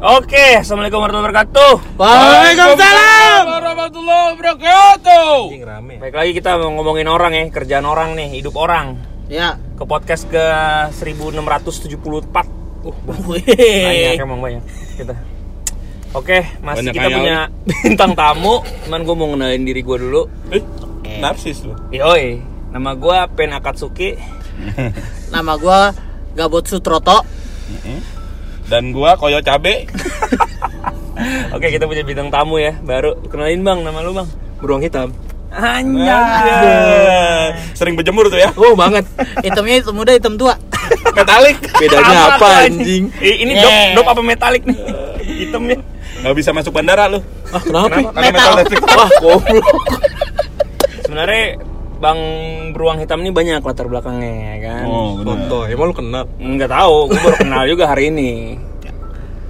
Oke, assalamualaikum warahmatullahi wabarakatuh. Waalaikumsalam warahmatullahi wabarakatuh. Anjing rame. Baik lagi kita mau ngomongin orang ya, kerjaan orang nih, hidup orang. Ya. Ke podcast ke 1674. Uh, banyak emang banyak kita. Oke, masih Banyak kita ayam. punya bintang tamu. Cuman gue mau ngenalin diri gue dulu. Eh, narsis lu. Yoi, nama gue Pen Akatsuki. Nama gua Gabot Sutroto. Dan gua koyo cabe. Oke, kita punya bintang tamu ya, baru. Kenalin bang, nama lu bang? beruang hitam. Anjay. Sering berjemur tuh ya. Oh banget. Hitamnya hitam muda, hitam tua. Metalik. Bedanya apa, tuh, anjing? Eh, ini Yeah. dop, dop apa metalik nih? Hitamnya. Nggak bisa masuk bandara lu. Ah kenapa? Karena Metal. metal. Wah goblok. Sebenarnya Bang Beruang Hitam ini banyak latar belakangnya ya kan. Oh, Foto. Emang lu kenal? Nggak tahu, gue baru kenal juga hari ini.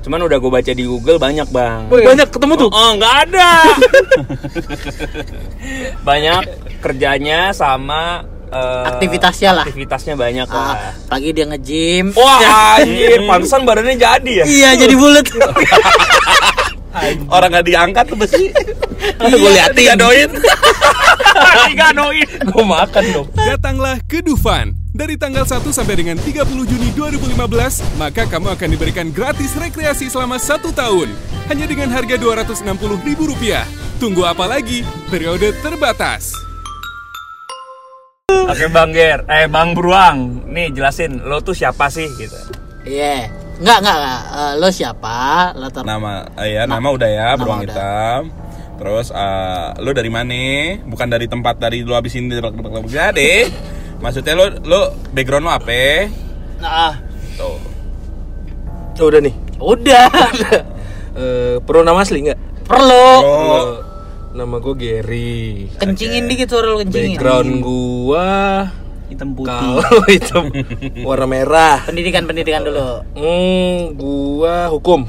Cuman udah gue baca di Google banyak bang. Banyak ketemu tuh. Oh, nggak ada. banyak kerjanya sama eh, Aktivitasnya lah. Aktivitasnya banyak Ah, lah. pagi dia nge-gym. Wah, anjir, pantesan badannya jadi ya. Iya, jadi bulat. Orang nggak diangkat tuh besi. Gue liatin. Digadoin. Diganoin. Gue makan dong. Datanglah ke Dufan. Dari tanggal 1 sampai dengan 30 Juni 2015, maka kamu akan diberikan gratis rekreasi selama satu tahun. Hanya dengan harga Rp260.000. Tunggu apa lagi? Periode terbatas. Oke Bang Ger, eh Bang Beruang, nih jelasin lo tuh siapa sih gitu. Iya. Enggak, enggak, enggak. Eh, lo siapa? Latar Nama, eh, ya nama udah ya, Nama beruang udah. hitam. Terus eh, lu dari mana? Bukan dari tempat dari lu habis ini jadi. Maksudnya lu lu background lu apa? Nah, Tuh. Oh, udah nih. udah. Eh, perlu nama asli nggak? Perlu. Oh, nama gue Gary. Kencingin dikit suara lo kencingin. Background gua Hitam kalau hitam warna merah. Pendidikan-pendidikan dulu. Hmm, gua hukum.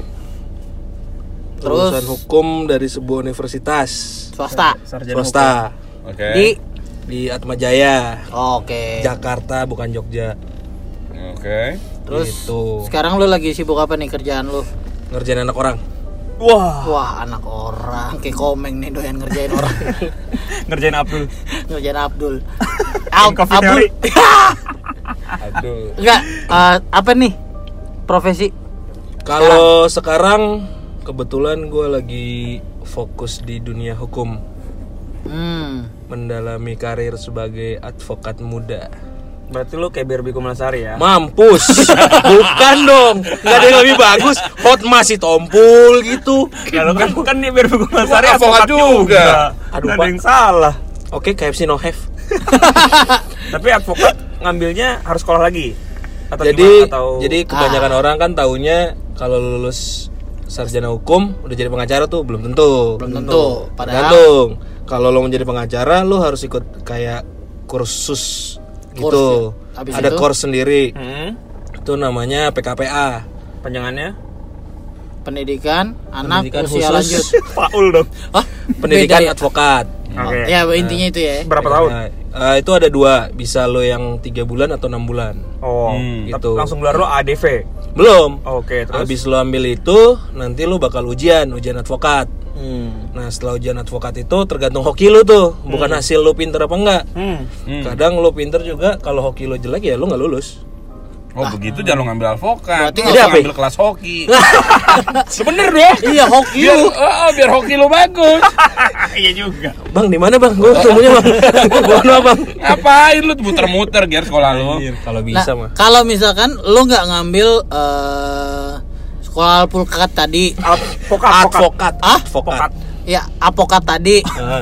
Terus? Lulusan hukum dari sebuah universitas Swasta. sarjana swasta oke. Di di Atma Jaya, Oke. Jakarta bukan Jogja. Oke. Terus Gitu. sekarang lu lagi sibuk apa nih kerjaan lu? Ngerjain anak orang. Wah, Wah, anak orang kayak komeng nih doyan ngerjain orang. ngerjain Abdul. ngerjain Abdul. Ab Coffee Abdul. Aduh. Enggak, eh, apa nih? Profesi? Kalau sekarang kebetulan gue lagi fokus di dunia hukum, Hmm. mendalami karir sebagai advokat muda. Berarti lo kayak Barbie Kumalasari ya? Mampus, bukan dong, nggak ada yang lebih bagus. Hot masih tompul gitu. Ya lo kan kan nih Barbie Kumalasari Wah, avokat juga. Aduh, ada yang salah. Oke, KFC no have. Tapi advokat ngambilnya harus sekolah lagi. Atau jadi, gimana? atau jadi kebanyakan orang kan taunya kalau lulus sarjana hukum udah jadi pengacara tuh belum tentu. Belum tentu. Padahal Tergantung. Kalau lo mau jadi pengacara, lo harus ikut kayak kursus gitu. ya? Habis Ada itu? course sendiri. Hmm, Itu namanya PKPA. panjangannya pendidikan anak Pendidikan usia khusus. lanjut. Paul dong. Hah? Pendidikan Beda ya? advokat. Oke. Ya, intinya itu ya. Berapa tahun? Nah, eh, itu ada dua, bisa lo yang tiga bulan atau enam bulan. Oh, Hmm, gitu. langsung gelar lo ADV. Belum. Oke, terus. Habis lo ambil itu, nanti lo bakal ujian, ujian advokat. Hmm. Nah setelah ujian advokat itu tergantung hoki lo tuh, bukan hasil lo pinter apa enggak. Hmm. Hmm. Kadang lo pinter juga, kalau hoki lo jelek ya lo nggak lulus. Oh begitu jangan lo ngambil alfokat. Berarti Lo ngambil kelas hoki. Bener dong. Iya, hoki Biar, lu. ah, biar hoki lo bagus. Iya juga. Bang di mana bang? Gue ketemunya bang. Maaf bang. Ngapain lu muter-muter biar sekolah lo? Kalau Nah, bisa mah. kalau misalkan lu nggak ngambil eh sekolah alpukat tadi, Advokat, Advokat. Ah? Advokat. ya apokat tadi, Ah,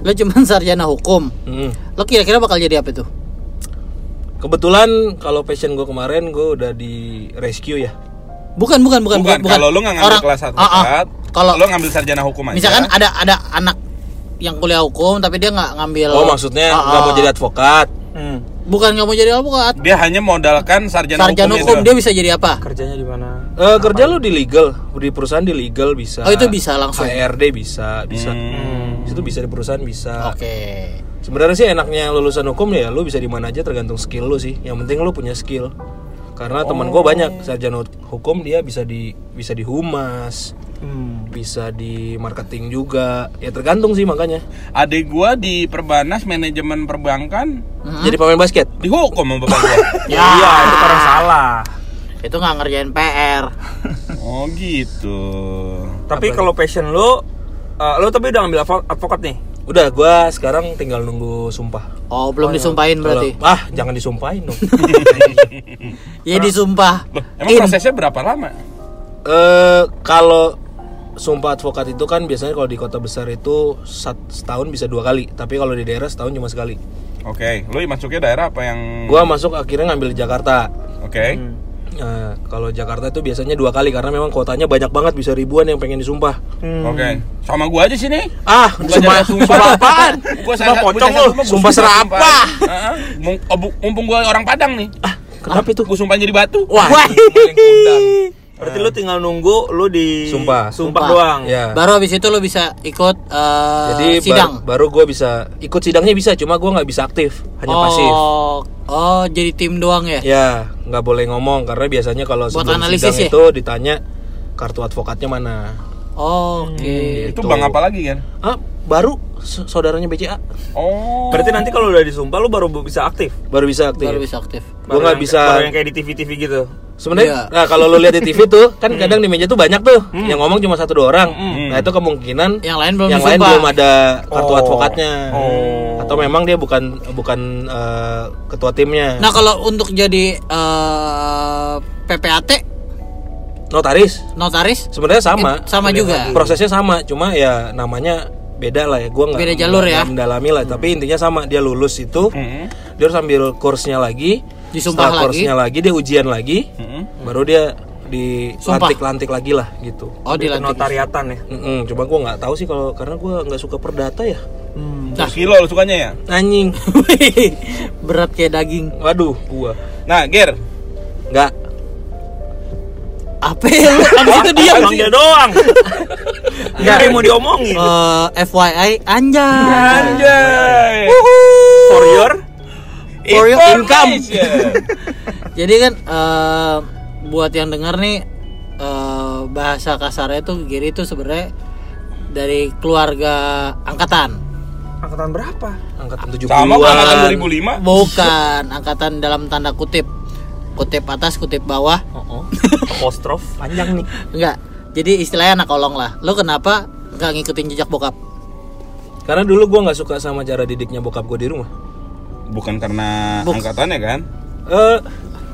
lu cuman sarjana hukum. hmm. Lu kira-kira bakal jadi apa tuh? Kebetulan kalau passion gue kemarin gue udah di rescue ya. Bukan, bukan, bukan, Bukan, kalau lu nggak ngambil Orang- kelas Ah, ah. advokat, kalau lu ngambil sarjana hukum aja. misalkan ada ada anak yang kuliah hukum tapi dia nggak ngambil Oh maksudnya Ah, nggak mau ah. jadi advokat. Hmm. bukan nggak mau jadi advokat dia hanya modalkan sarjana, sarjana hukum, hukum itu. dia bisa jadi apa Kerjanya di mana? Eh, kerja lu di legal, di perusahaan di legal bisa. Oh, itu bisa langsung? HRD bisa, bisa. Hmm. Itu bisa di perusahaan bisa. oke Sebenarnya sih enaknya lulusan hukum ya lu bisa di mana aja tergantung skill lu sih. Yang penting lu punya skill. Karena teman gue banyak sarjana hukum dia bisa di bisa di humas, Hmm. bisa di marketing juga. Ya tergantung sih makanya. Adik gua di Perbanas manajemen perbankan Jadi pemain basket. dihukum sama bapak gua. Ya, Iya, itu karena salah. itu nggak ngerjain PR. oh gitu. Tapi kalau passion lu, eh, lu tapi udah ngambil advo- advokat nih. Udah, gua sekarang tinggal nunggu sumpah. Oh, belum disumpahin berarti. Ah, jangan disumpahin dong. Ya disumpah. Emang In. prosesnya berapa lama? Eh kalau sumpah advokat itu kan biasanya kalau di kota besar itu sat- setahun bisa dua kali, tapi kalau di daerah setahun cuma sekali. Oke, lu masuknya daerah apa yang Gua masuk akhirnya ngambil di Jakarta. Oke. Nah, kalau Jakarta itu biasanya dua kali karena memang kotanya banyak banget bisa ribuan yang pengen disumpah. Oke. Sama gua aja sini. Ah, Gua sumpah, sumpah. apaan? Gua Sumpah saya pocong lu, sumpah serapah. Heeh. Oh, Mumpung gua orang Padang nih. Ah, kenapa itu? Gua sumpah jadi batu. Wah, Wah. Berarti lu tinggal nunggu lu di Sumpah. sumpah, Sumpah. doang. Ya. Baru habis itu lo bisa ikut eh, Jadi ba- sidang. baru gue bisa ikut sidangnya bisa, cuma gue nggak bisa aktif, hanya oh, pasif. Oh, jadi tim doang ya? Ya, nggak boleh ngomong karena biasanya kalau sebelum analisis sidang ya? itu ditanya kartu advokatnya mana. Oh, Oke. Itu Gitu. bang apa lagi kan? Ah, baru saudaranya BCA Oh. Berarti nanti kalau udah disumpah lu baru bisa aktif. baru bisa aktif. Baru bisa aktif. Baru nggak yang- bisa. Baru yang kayak di TV-TV gitu. Sebenarnya, Iya. nah kalau lu lihat di TV tuh, kan kadang di meja tuh banyak tuh, yang ngomong cuma satu dua orang. Nah itu kemungkinan Yang lain belum yang lain belum ada kartu Oh. advokatnya, Oh. atau memang dia bukan bukan eh, ketua timnya, Nah, kalau untuk jadi eh, PPAT notaris. notaris Sebenarnya sama, Eh, sama juga. prosesnya sama, cuma ya namanya beda lah ya. Gua nggak Beda jalur ya. mendalami lah, tapi intinya sama. Dia lulus itu, Mm-mm. dia harus ambil kursnya lagi, Disumpah setelah lagi. kursnya lagi, dia ujian lagi, Mm-mm. baru dia Sumpah. dilantik-lantik lagi lah gitu. Oh, Di dilantik. notariatan ya. Mm-mm, cuma gua nggak tahu sih kalau karena gua nggak suka perdata ya. Nah, Kilo lu sukanya ya? Anjing. berat kayak daging. Waduh, gua Nah, Ger, nggak. Apa ya lu? Abis itu diam Emang dia doang. Enggak ada yang mau diomongin. Eh, FYI anjay. Anjay. For your For your income. Jadi kan eh, buat yang dengar nih eh, bahasa kasarnya tuh Giri itu sebenarnya dari keluarga angkatan. angkatan berapa? Angkatan 70 Sama angkatan 2005. Bukan angkatan dalam tanda kutip. Kutip atas, kutip bawah. Oh, Apostrof panjang nih. Enggak. Jadi istilahnya anak kolong lah. Lo kenapa nggak ngikutin jejak bokap? Karena dulu gua nggak suka sama cara didiknya bokap gua di rumah. Bukan karena Buk- angkatannya kan? Eh,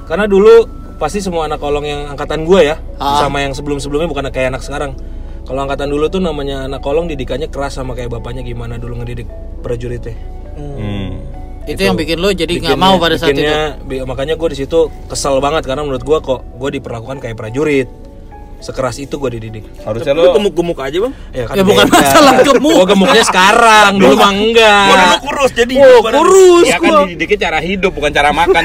karena dulu pasti semua anak kolong yang angkatan gua ya, Ah. sama yang sebelum-sebelumnya bukan kayak anak sekarang. Kalau angkatan dulu tuh namanya anak kolong didikannya keras sama kayak bapaknya gimana dulu ngedidik prajuritnya. Hmm. Itu, yang bikin lo jadi nggak mau pada saat itu. bikinnya- bi- makanya gue di situ kesel banget karena menurut gue kok gue diperlakukan kayak prajurit sekeras itu gue dididik Harusnya Lu lu gemuk-gemuk aja, Bang. ya, Ya, bukan masalah gemuk. gue gemuknya sekarang dulu mah enggak Gua dulu kurus jadi oh, kurus ya kan gua. dididiknya cara hidup bukan cara makan.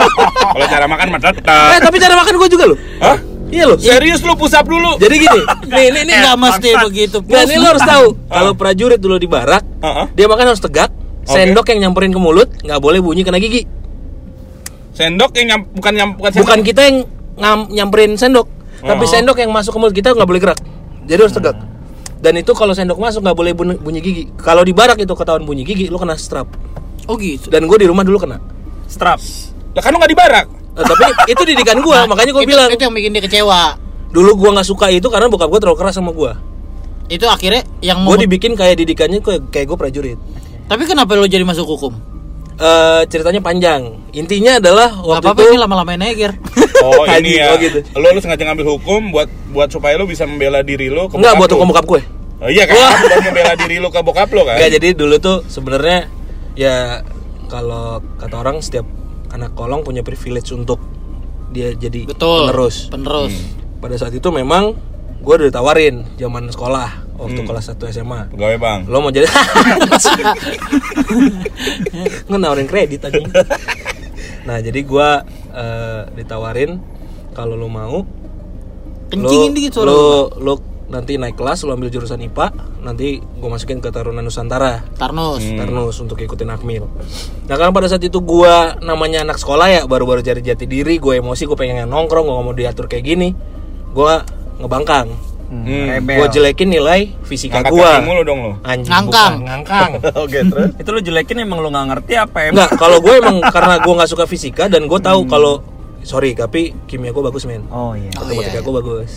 Kalau cara makan mah tetap. eh tapi cara makan gue juga loh Hah? iya loh Serius lu pusap dulu? jadi gini nih nih nih Nggak mesti begitu. Nggak, ini lo harus tahu kalau prajurit dulu di barak dia makan harus tegak sendok yang nyamperin ke mulut nggak boleh bunyi kena gigi Sendok yang nyam, bukan nyam, bukan sendok. bukan kita yang ngam- nyamperin sendok tapi Oh. sendok yang masuk ke mulut kita nggak boleh gerak jadi harus tegak dan itu kalau sendok masuk nggak boleh bunyi, bunyi gigi kalau di barak itu ketahuan bunyi gigi lu kena strap Oh gitu. dan gue di rumah dulu kena strap. Lah kan lu nggak di barak. Eh, tapi itu didikan gue makanya gue bilang itu yang bikin dia kecewa. dulu gue nggak suka itu karena bokap gue terlalu keras sama gue Itu akhirnya yang gue dibikin kayak didikannya kayak, kayak gue prajurit Tapi kenapa lo jadi masuk hukum? Eh, ceritanya panjang intinya adalah waktu apa-apa itu ini lama-lamain aja Gir. Oh ini ya. oh gitu. Lu lu sengaja ngambil hukum buat buat supaya lu bisa membela diri lu ke nggak buat hukum bokap gue Oh, iya kan? Buat membela diri lu ke bokap lu kan? Nggak, jadi dulu tuh sebenarnya ya kalau kata orang setiap anak kolong punya privilege untuk dia jadi Betul. penerus. Penerus. Pada saat itu memang gue udah ditawarin zaman sekolah waktu kelas 1 SMA. Pegawai bang. Lo mau jadi Ngenawarin kredit aja. nah, jadi gua eh, ditawarin kalau lo mau Kencingin lo, dikit suara lo, lo nanti naik kelas lu ambil jurusan IPA nanti gue masukin ke Taruna Nusantara Tarnus. Tarnus untuk ikutin Akmil. Nah karena pada saat itu gua namanya anak sekolah ya baru-baru cari jati diri, gue emosi, gue pengen nongkrong, gue mau diatur kayak gini, gua ngebangkang. Hmm. Gue jelekin nilai fisika kaki mulu dong lo. Anjing, Ngangkang. bukan, ngangkang. Oke, terus. Itu lu jelekin emang lu nggak ngerti apa emang? Enggak, kalau gue emang karena gue nggak suka fisika dan gue tahu kalau sorry tapi kimia gue bagus men. Oh iya. Oh, Matematika iya. gue bagus.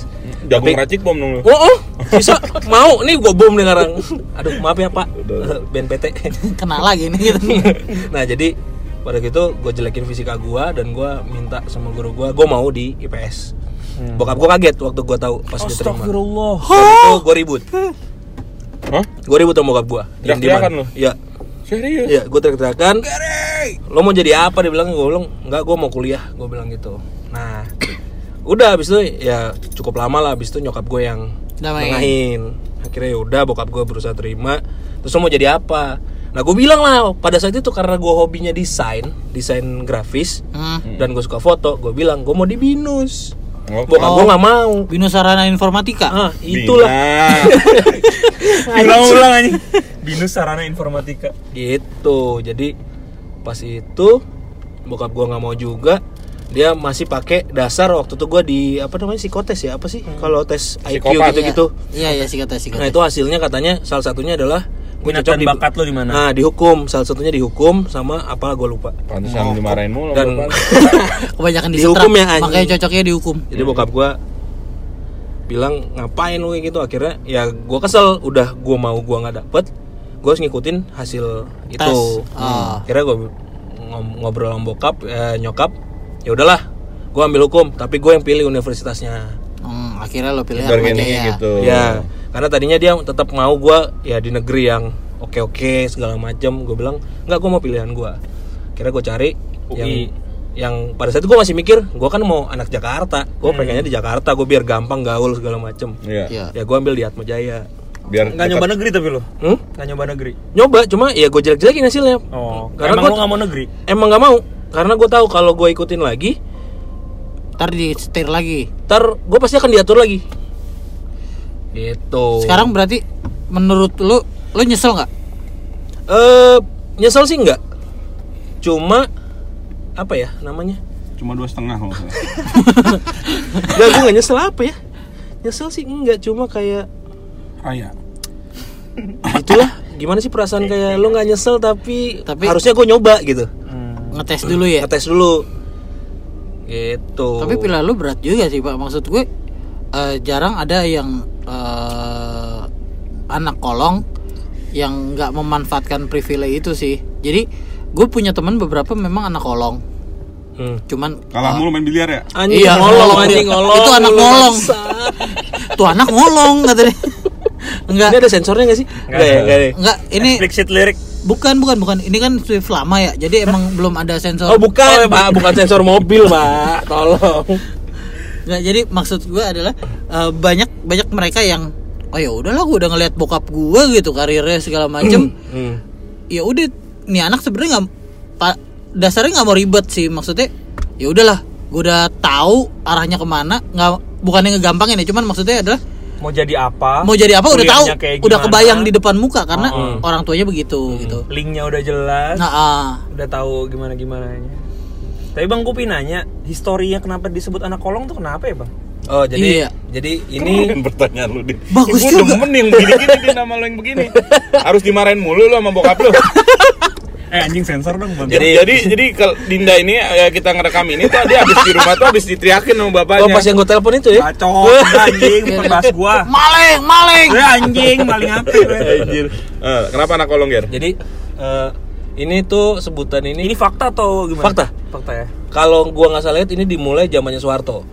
Jagung racik bom dong lo. Oh, oh, bisa mau nih gue bom nih sekarang. Aduh maaf ya pak, BNPT. Kena lagi nih gitu. nah jadi pada gitu gue jelekin fisika gue dan gue minta sama guru gue gue mau di IPS bokap gue kaget waktu gue tahu pas diterima Astagfirullah. itu gue ribut. Hah? gue ribut sama bokap gue Teriak-teriakan lu? iya Serius? iya gue teriak-teriakan. Lo mau jadi apa? Dia bilang gue bilang enggak gue mau kuliah. Gue bilang gitu. Nah udah abis itu ya cukup lama lah. Abis itu nyokap gue yang nengahin. Akhirnya ya udah bokap gue berusaha terima. Terus lo mau jadi apa? Nah gue bilang lah pada saat itu karena gue hobinya desain desain grafis Hmm. dan gue suka foto gue bilang gue mau di binus Bokap gue nggak mau Binus Sarana Informatika. ah itulah. Ulang-ulang anjing. Binus sarana informatika. gitu jadi pas itu bokap gua nggak mau juga dia masih pakai dasar waktu itu gua di apa namanya psikotes ya apa sih kalau tes IQ Psikopat. gitu-gitu Iya, iya sih kata sih nah itu hasilnya katanya salah satunya adalah Minat cocok dan bakat lo di mana? nah dihukum salah satunya dihukum sama apa gua lupa Pantesan dimarahin mulu. dan. Kebanyakan Dihukum ya, anjing. makanya cocoknya dihukum. jadi bokap gua bilang ngapain lu kayak gitu akhirnya ya gua kesel udah gua mau gua nggak dapet gua harus ngikutin hasil itu Tes. Ah. akhirnya gua ngom- ngobrol sama bokap eh, nyokap ya udahlah gua ambil hukum tapi gue yang pilih universitasnya Hmm, akhirnya lo pilih Bargainingnya Atmajaya. gitu. ya karena tadinya dia tetap mau gua ya di negeri yang oke oke segala macam gue bilang nggak gua mau pilihan gua akhirnya gue cari yang UI. yang pada saat itu gue masih mikir gue kan mau anak Jakarta gue pengennya di Jakarta gue biar gampang gaul segala macem Iya. Iya. ya gue ambil di Atma Jaya Biar Nggak nyoba negeri tapi lo? hmm? Nggak nyoba negeri? nyoba cuma ya gue jelek jelekin hasilnya Oh. Karena emang gua- lo nggak mau negeri? emang nggak mau karena gue tahu kalau gue ikutin lagi Ntar di setir lagi. ntar gue pasti akan diatur lagi gitu Sekarang berarti menurut lu lu nyesel nggak? eh nyesel sih enggak cuma apa ya namanya cuma dua setengah kalau nggak salah. Enggak, gue gak nyesel apa ya Nyesel sih enggak, cuma kayak Raya. Itulah, gimana sih perasaan kayak lo gak nyesel tapi, Tapi- Harusnya gue nyoba gitu Ngetes dulu ya. Ngetes dulu Gitu Tapi pilihan lu berat juga sih pak. Maksud gue eh, jarang ada yang anak kolong yang nggak memanfaatkan privilege itu sih. Jadi gue punya teman beberapa memang anak kolong. hmm. Cuman Kalah mulu main biliar ya? Anjing Iya, ngolong, anjing ngolong Itu anak ngolong. tuh anak ngolong katanya. Enggak, Ini ada sensornya gak sih? Enggak ya, enggak deh enggak. Ini Explicit lirik. bukan bukan bukan. Ini kan Swift lama ya. Jadi emang belum ada sensor. Oh bukan, pak, bukan sensor mobil, pak. Tolong. Nggak, jadi maksud gue adalah eh, banyak banyak mereka yang oh ya udahlah gue udah ngeliat bokap gue gitu karirnya segala macem Hmm. ya udah nih anak sebenarnya nggak pa- dasarnya nggak mau ribet sih maksudnya ya udahlah gue udah tahu arahnya ke mana nggak bukannya ngegampangin ya cuman maksudnya adalah Mau jadi apa? mau jadi apa udah tahu kayak udah kebayang di depan muka karena Oh. orang tuanya begitu gitu Linknya udah jelas. nah ah. Udah tahu gimana gimana Tapi bang Kupi nanya, historinya kenapa disebut anak kolong tuh kenapa ya bang? Oh jadi Iya. jadi ini Keren pertanyaan lu din Bagus Gua juga. demen yang begini-gini din nama lu yang begini Harus dimarahin mulu lu sama bokap lu Eh anjing sensor dong bang. Jadi jadi jadi kalau Dinda ini ya, kita ngerekam ini tuh dia habis di rumah tuh habis diteriakin sama bapaknya. Oh pas yang gue telepon itu ya Bacot, udah anjing, bukan bahas gua. maling maling Udah anjing, maling apa? Anjir. Eh, kenapa anak kolong Ger? Jadi eh, ini tuh sebutan ini, Ini fakta atau gimana? Fakta. Fakta ya. kalau gua nggak salah lihat ini dimulai zamannya Soeharto.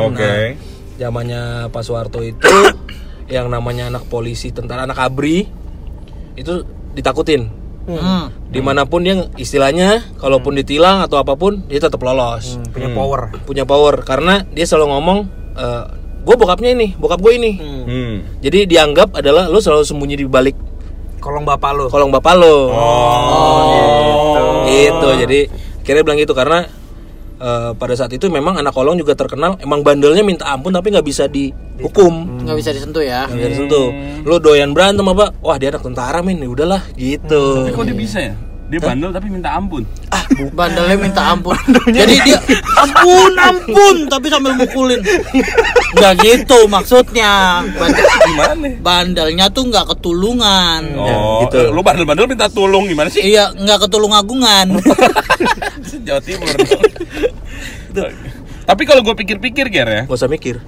Oke. Zamannya Pak Soeharto itu yang namanya anak polisi, tentara anak ABRI itu ditakutin. Hmm. Di mana pun dia istilahnya, kalaupun ditilang atau apa pun dia tetap lolos, Hmm, punya power. punya power karena dia selalu ngomong, gue bokapnya ini, bokap gue ini. Hmm. Jadi dianggap adalah lo selalu sembunyi di balik Kolong bapak lo. kolong bapak lo. Oh, gitu. Jadi akhirnya bilang gitu karena eh, pada saat itu memang anak kolong juga terkenal. Emang bandelnya minta ampun tapi nggak bisa dihukum. Nggak bisa disentuh ya. Nggak bisa disentuh. Lu doyan berantem apa? Wah dia anak tentara min ya udahlah gitu. Tapi kok dia bisa ya? Dia bandel tapi minta ampun. bandelnya minta ampun jadi dia ampun ampun tapi sambil mukulin nggak gitu maksudnya Bandel- Gimana? bandelnya tuh nggak ketulungan Oh, gitu. lu bandel-bandel minta tolong gimana sih? iya nggak ketulung agungan Jawa Timur. Tapi kalau gue pikir-pikir Ger ya, nggak usah mikir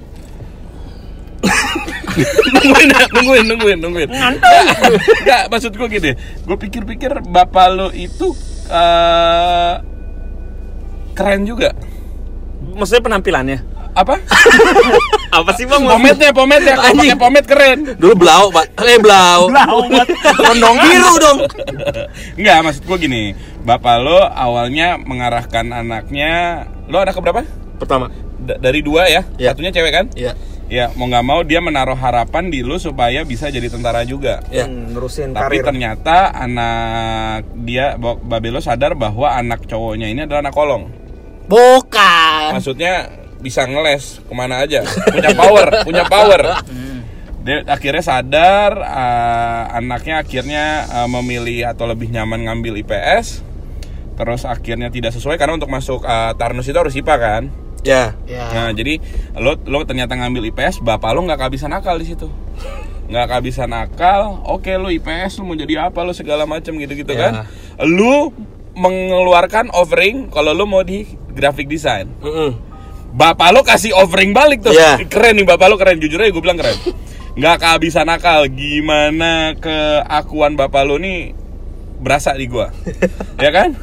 nungguin, nungguin, nungguin, nungguin. Nggak, nggak, maksud gue gini, gue pikir-pikir bapak lo itu eh keren juga. Maksudnya penampilannya. Apa? Apa sih bang? Pometnya, pometnya, kalau pakai pomet keren. dulu blau pak eh blau Kondong biru dong Enggak, maksud gue gini, bapak lo awalnya mengarahkan anaknya, lo anak keberapa? pertama Da- dari dua ya, Ya. satunya cewek kan? ya Ya, mau nggak mau dia menaruh harapan di lu supaya bisa jadi tentara juga. ya Hmm, nerusin Tapi karir. ternyata anak dia Babelo sadar bahwa anak cowoknya ini adalah anak kolong. bukan Maksudnya bisa ngeles ke mana aja, punya power, punya power. Dia akhirnya sadar uh, anaknya akhirnya uh, memilih atau lebih nyaman ngambil IPS. Terus akhirnya tidak sesuai karena untuk masuk uh, Tarnus itu harus IPA kan. Ya ya Nah, jadi lo lo ternyata ngambil IPS, bapak lo nggak kehabisan akal di situ. Nggak kehabisan akal. Oke, lo IPS lo mau jadi apa lo segala macam gitu-gitu Ya. kan. Lo mengeluarkan offering kalau lo mau di graphic design. Mm-mm. Bapak lo kasih offering balik tuh. Ya. Keren nih bapak lo keren jujur aja gue bilang keren. Nggak kehabisan akal. Gimana keakuan bapak lo nih berasa di gua. ya kan?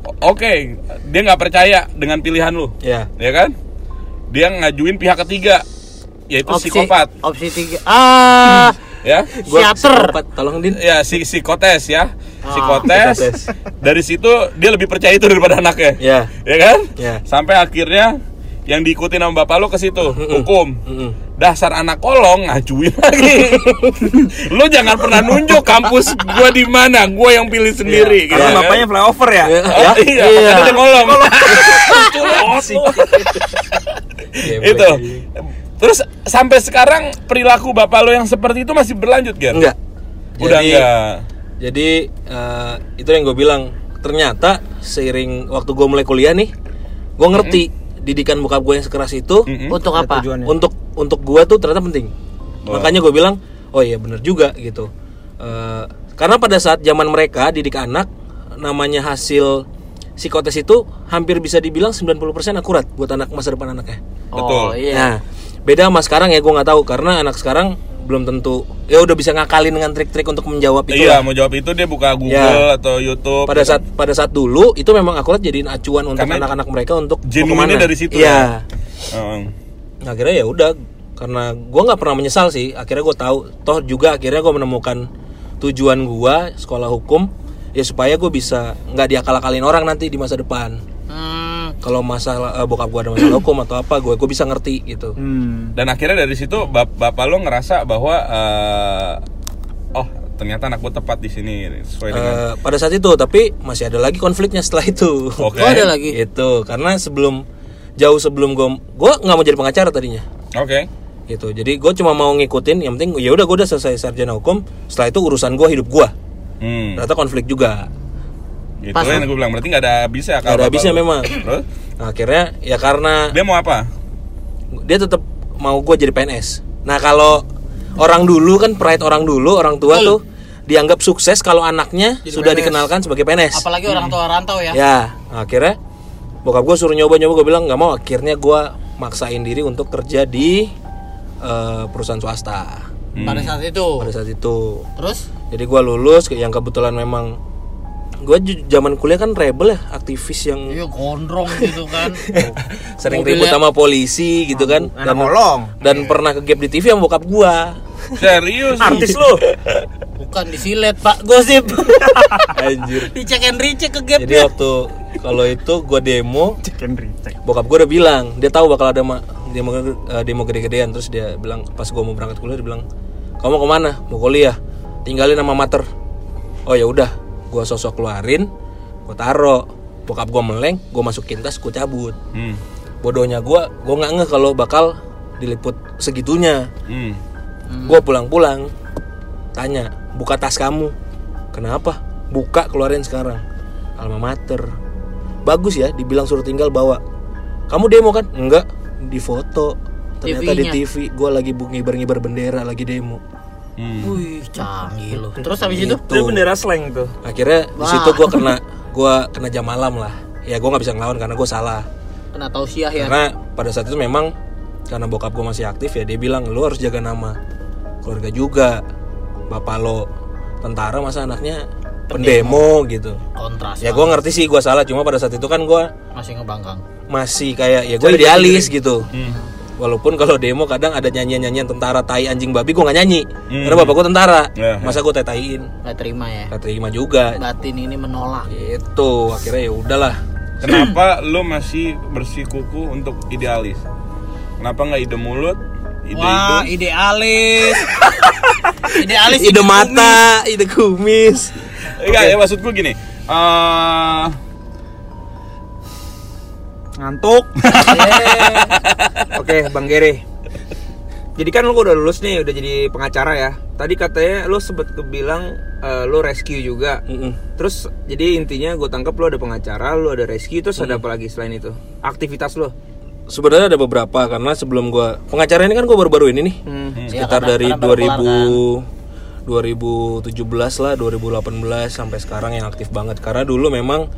O- Oke, dia nggak percaya dengan pilihan lu ya ya kan? Dia ngajuin pihak ketiga, yaitu psikopat, opsi tiga ah ya. Siater. psikopat. tolong din Ya, si psikotes ya. Psikotes. Psikotes. Dari situ dia lebih percaya itu daripada anaknya. ya Ya kan? Ya. Sampai akhirnya yang diikuti sama bapak lo ke situ, hukum. Mm-mm. Dasar anak kolong ngajuin lagi. lo jangan pernah nunjuk kampus gua di mana, gua yang pilih sendiri gitu Karena kan. bapaknya flyover ya. Ya. Ah, iya, Iya. dia kolong. Ya, itu terus sampai sekarang perilaku bapak lo yang seperti itu masih berlanjut Ger? enggak udah Jadi- enggak Jadi eh, itu yang gue bilang ternyata seiring waktu gue mulai kuliah nih, gue ngerti didikan bokap gue yang sekeras itu Mm-mm. untuk apa tujuannya. untuk untuk gue tuh ternyata penting. Oh. Makanya gue bilang, oh iya bener juga gitu. Eh, karena pada saat zaman mereka didik anak, namanya hasil psikotes itu hampir bisa dibilang 90% akurat buat anak masa depan anaknya. oh Betul. iya Nah, beda sama sekarang ya gue nggak tahu karena anak sekarang belum tentu ya udah bisa ngakalin dengan trik-trik untuk menjawab itu. iya lah. mau jawab itu dia buka Google Ya. atau YouTube pada saat pada saat dulu itu memang akurat jadiin acuan untuk anak-anak mereka untuk ke mana. dari situ Iya. Heeh. Akhirnya ya udah karena gue nggak pernah menyesal sih. Akhirnya gue tahu toh juga akhirnya gue menemukan tujuan gue sekolah hukum ya supaya gue bisa nggak diakal-akalin orang nanti di masa depan. Hmm, Kalau masalah eh, bokap gue ada masalah hukum atau apa gue gue bisa ngerti gitu. Hmm. dan akhirnya dari situ bap- bapak lo ngerasa bahwa eh, oh ternyata anak gue tepat di sini sesuai dengan Eh, pada saat itu tapi masih ada lagi konfliknya setelah itu. Oke. oh ada lagi Itu karena sebelum jauh sebelum gue gue nggak mau jadi pengacara tadinya. oke gitu jadi gue cuma mau ngikutin yang penting ya udah gue udah selesai sarjana hukum setelah itu urusan gue hidup gue hmm. ternyata konflik juga gitu Pas- yang gue bilang berarti nggak ada habisnya Nggak akal ada habisnya memang. Terus? nah, akhirnya ya karena dia mau apa? Dia tetap mau gue jadi PNS nah kalau orang dulu kan pride orang dulu orang tua tuh dianggap sukses kalau anaknya Jadi sudah PNS. dikenalkan sebagai PNS apalagi orang tua rantau ya. Ya nah, akhirnya bokap gue suruh nyoba nyoba gue bilang nggak mau. Akhirnya gue maksain diri untuk kerja di eh, perusahaan swasta. Pada saat itu? Pada saat itu. Terus? Jadi gua lulus yang kebetulan memang gua ju- zaman kuliah kan rebel ya, aktivis yang iya gondrong gitu kan sering mobilnya- ribut sama polisi gitu kan. Anak kolong. dan pernah ke gap di TV sama bokap gua. serius Artis lu. bukan disilet pak gosip Anjir. dicek and recheck ke gap Jadi waktu kalau itu gua demo, Chicken recheck. bokap gua udah bilang, dia tahu bakal ada ma- demo eh, demo gede-gedean terus dia bilang pas gua mau berangkat kuliah dia bilang, "Kamu mau ke mana? Mau kuliah? Tinggalin sama mater." Oh ya udah, gua sosok keluarin, gua taro. bokap gue meleng gue masukin tas gue cabut. Hmm. bodohnya gue gue nggak ngeh kalau bakal diliput segitunya. Hmm. gue pulang-pulang tanya buka tas kamu. Kenapa? Buka keluarin sekarang. Alma mater. Bagus ya dibilang suruh tinggal bawa. Kamu demo kan? Enggak di foto. Ternyata di. TV gue lagi ngibar-ngibar bendera lagi demo Hmm. Wih, canggih loh. Terus habis itu Itu bendera slang tuh. akhirnya di Wah. situ gue kena gue kena jam malam lah ya gue nggak bisa ngelawan karena gue salah kena tausiah ya. karena pada saat itu memang karena bokap gue masih aktif ya dia bilang lu harus jaga nama keluarga juga bapak lo tentara masa anaknya pendemo gitu Kontras. ya gue ngerti sih gue salah cuma pada saat itu kan gue masih ngebangkang. masih kayak ya gue idealis gitu walaupun kalau demo kadang ada nyanyian nyanyian tentara tai anjing babi gue nggak nyanyi karena bapak gue tentara Ya, ya. masa gue tai-taiin Gak terima ya. Gak terima juga Batin ini menolak. itu akhirnya ya udahlah Kenapa lo masih bersikuku untuk idealis? Kenapa nggak ide mulut? Ide Wah, hidung? idealis. idealis ide mata ide kumis Enggak ya maksud gue gini. eh Ngantuk. Oke, Bang Gere. Jadi kan lu udah lulus nih, udah jadi pengacara ya. Tadi katanya lu sempet kebilang eh, lu rescue juga. Mm-mm. Terus jadi intinya gue tangkap lu ada pengacara, lu ada rescue, terus ada apa lagi selain itu? Aktivitas lu? sebenarnya ada beberapa karena sebelum gua pengacara ini kan gua baru-baru ini nih Hmm. sekitar karena- dari karena baru kelar 2000 2017 lah 2018 sampai sekarang yang aktif banget karena dulu memang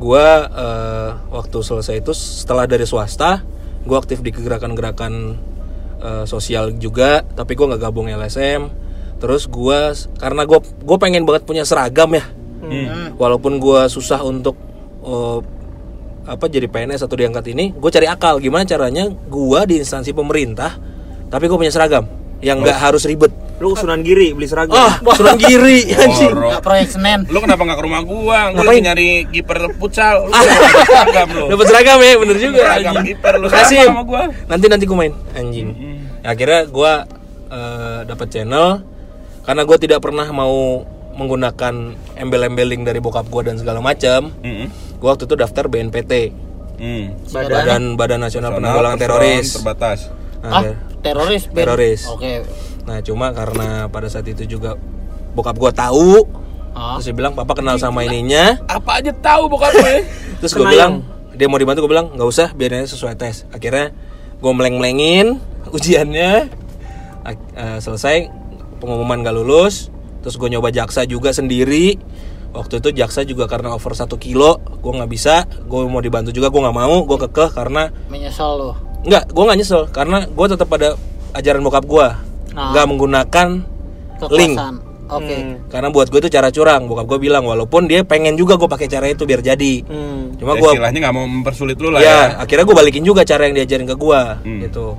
gua eh, waktu selesai itu setelah dari swasta gua aktif di gerakan-gerakan eh, sosial juga tapi gua nggak gabung LSM terus gua karena gua gue pengen banget punya seragam ya. Walaupun gua susah untuk eh, apa jadi PNS atau diangkat ini gue cari akal gimana caranya gua di instansi pemerintah tapi gue punya seragam yang nggak harus ribet Lu Sunan Giri beli seragam. ah sunan giri anjing Boro. Gak proyek Senen. Lu kenapa nggak ke rumah gua? Gua Ngapain? lagi nyari kiper futsal. Lu seragam lu. dapat seragam ya bener juga Seragam anjing. kiper lu Kasih sama gua. nanti nanti gue main anjing akhirnya gue dapat channel karena gue tidak pernah mau menggunakan embel-embeling dari bokap gue dan segala macam Mm-mm. gue waktu itu daftar BNPT Hmm. Badan Badan Nasional Nasional Penanggulangan Teroris terbatas. Ah, Nah, ada- teroris. Ben. Teroris. Oke. Nah cuma karena pada saat itu juga bokap gua tahu, Ah. terus dia bilang papa kenal sama ininya, Apa aja tahu bokap gue. terus gue bilang dia mau dibantu gue bilang nggak usah biarin aja sesuai tes. Akhirnya gue meleng-melengin ujiannya, Ak- eh, selesai pengumuman gak lulus, terus gue nyoba jaksa juga sendiri. Waktu itu jaksa juga karena over satu kilo, gue nggak bisa, gue mau dibantu juga gue nggak mau, gue kekeh karena Menyesal lo. Nggak, gue nggak nyesel karena gue tetap pada ajaran bokap gue, Nah. nggak menggunakan link. Kekuasaan. Oke. karena buat gue itu cara curang bokap gue bilang walaupun dia pengen juga gue pakai cara itu biar jadi Hmm. cuma Ya, gue istilahnya nggak mau mempersulit lu lah ya, ya. akhirnya gue balikin juga cara yang diajarin ke gue Hmm. gitu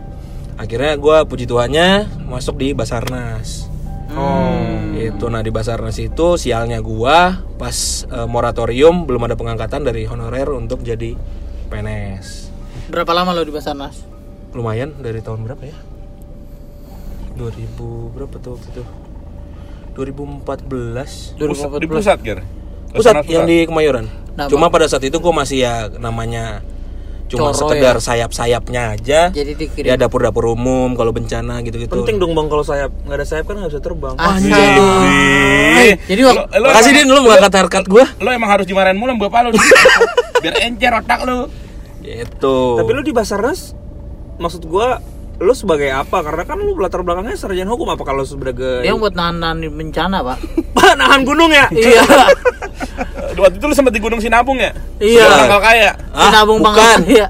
akhirnya gue puji tuhannya masuk di basarnas Oh. itu nah di basarnas itu sialnya gue pas eh, moratorium belum ada pengangkatan dari honorer untuk jadi PNS Berapa lama lo di Basarnas? lumayan dari tahun berapa ya 2000 berapa tuh waktu itu 2014 Pusat, di pusat, Ger. pusat Basarnas yang di Kemayoran. Nah, Cuma pada saat itu gue masih ya namanya cuma Coro sekedar ya? sayap-sayapnya aja. Jadi dikirim. Ya dapur-dapur umum kalau bencana gitu-gitu. Penting dong bang kalau sayap nggak ada sayap kan nggak bisa terbang. Asik. Ih. Jadi waktu Lo- lo Makasih emang- Din lu mengangkat harkat gue. Lo emang harus dimarahin mulu bapak lu. Biar encer otak lu. Gitu. Tapi lu di Basarnas, maksud gua lu sebagai apa? Karena kan lu latar belakangnya sarjana hukum apa kalau sebagai dia buat nahan bencana, Pak. Pak, nahan gunung ya? iya. Waktu itu lu sempat di Gunung Sinabung ya? Iya. Tanggal kaya. Ah, Nabung bukan. Iya.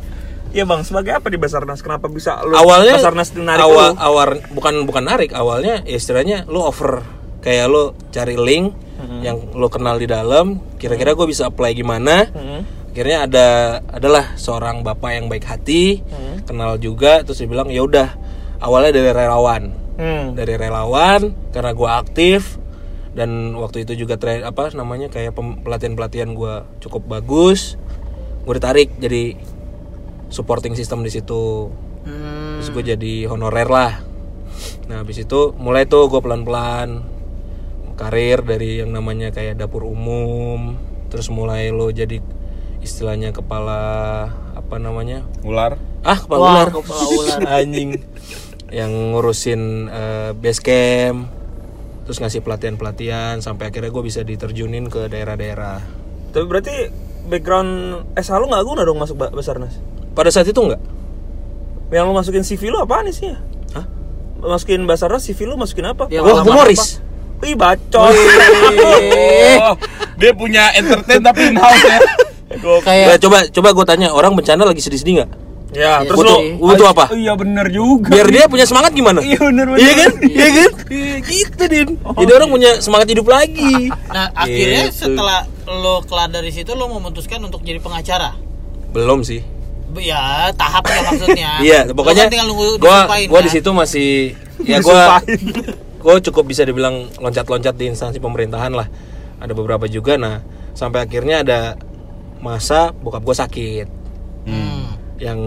Iya bang, sebagai apa di Basarnas? Kenapa bisa lu awalnya Basarnas narik awal lu? awal bukan bukan narik awalnya ya istilahnya lu over kayak lu cari link Mm-hmm. yang lu kenal di dalam kira-kira gue bisa apply gimana Mm-hmm. Akhirnya ada adalah seorang bapak yang baik hati Mm-hmm. kenal juga terus dia bilang ya udah awalnya dari relawan Hmm. dari relawan karena gue aktif dan waktu itu juga tra- apa namanya kayak pelatihan pelatihan gue cukup bagus gue ditarik jadi supporting system di situ Hmm. terus gue jadi honorer lah nah habis itu mulai tuh gue pelan pelan karir dari yang namanya kayak dapur umum terus mulai lo jadi istilahnya kepala apa namanya Ular. ah kepala Wah, ular kepala ular. anjing yang ngurusin eh, base camp terus ngasih pelatihan pelatihan sampai akhirnya gue bisa diterjunin ke daerah-daerah Tapi berarti background SH lu nggak guna dong masuk ba- Basarnas? pada saat itu enggak Yang lu masukin CV lu apaan sih ya? Hah? Masukin Basarnas CV lu masukin apa? Ya, Wah, pengalaman humoris. Ih bacot. Oh, dia punya entertain tapi in-house ya. Nah, Kayak coba coba gue tanya orang bencana lagi sedih-sedih nggak ya, terus butuh, lu butuh apa Oh, iya bener juga. biar dia punya semangat gimana Iya, bener, bener. iya kan iya kan Iya, gitu din jadi orang punya semangat hidup lagi Nah, akhirnya Gitu. setelah lo kelar dari situ lo memutuskan untuk jadi pengacara. belum sih Ya, tahapnya maksudnya. Iya, Lo pokoknya kan tinggal nunggu gua gua kan? di situ masih ya gua gua cukup bisa dibilang loncat-loncat di instansi pemerintahan lah. Ada beberapa juga nah sampai akhirnya ada masa bokap gua sakit Hmm. yang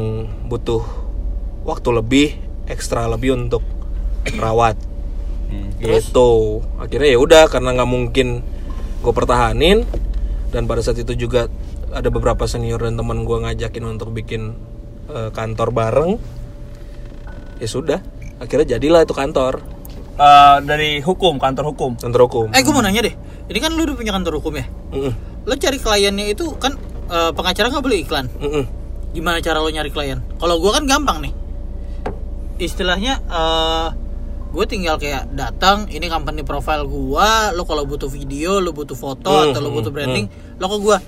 butuh waktu lebih ekstra lebih untuk rawat gitu akhirnya ya udah karena nggak mungkin gue pertahanin dan pada saat itu juga ada beberapa senior dan teman gue ngajakin untuk bikin eh, kantor bareng ya sudah akhirnya jadilah itu kantor Eh, dari hukum, kantor hukum. kantor hukum Eh, gue mau nanya deh. Ini kan lu udah punya kantor hukum ya? Mm-mm, Lo cari kliennya itu kan eh, pengacara nggak boleh iklan. mm-mm. Gimana cara lo nyari klien? Kalau gua kan gampang nih. Istilahnya eh gue tinggal kayak datang, ini company profile gua, lo kalau butuh video, lo butuh foto Hmm, atau lo butuh hmm, branding, lo ke gua.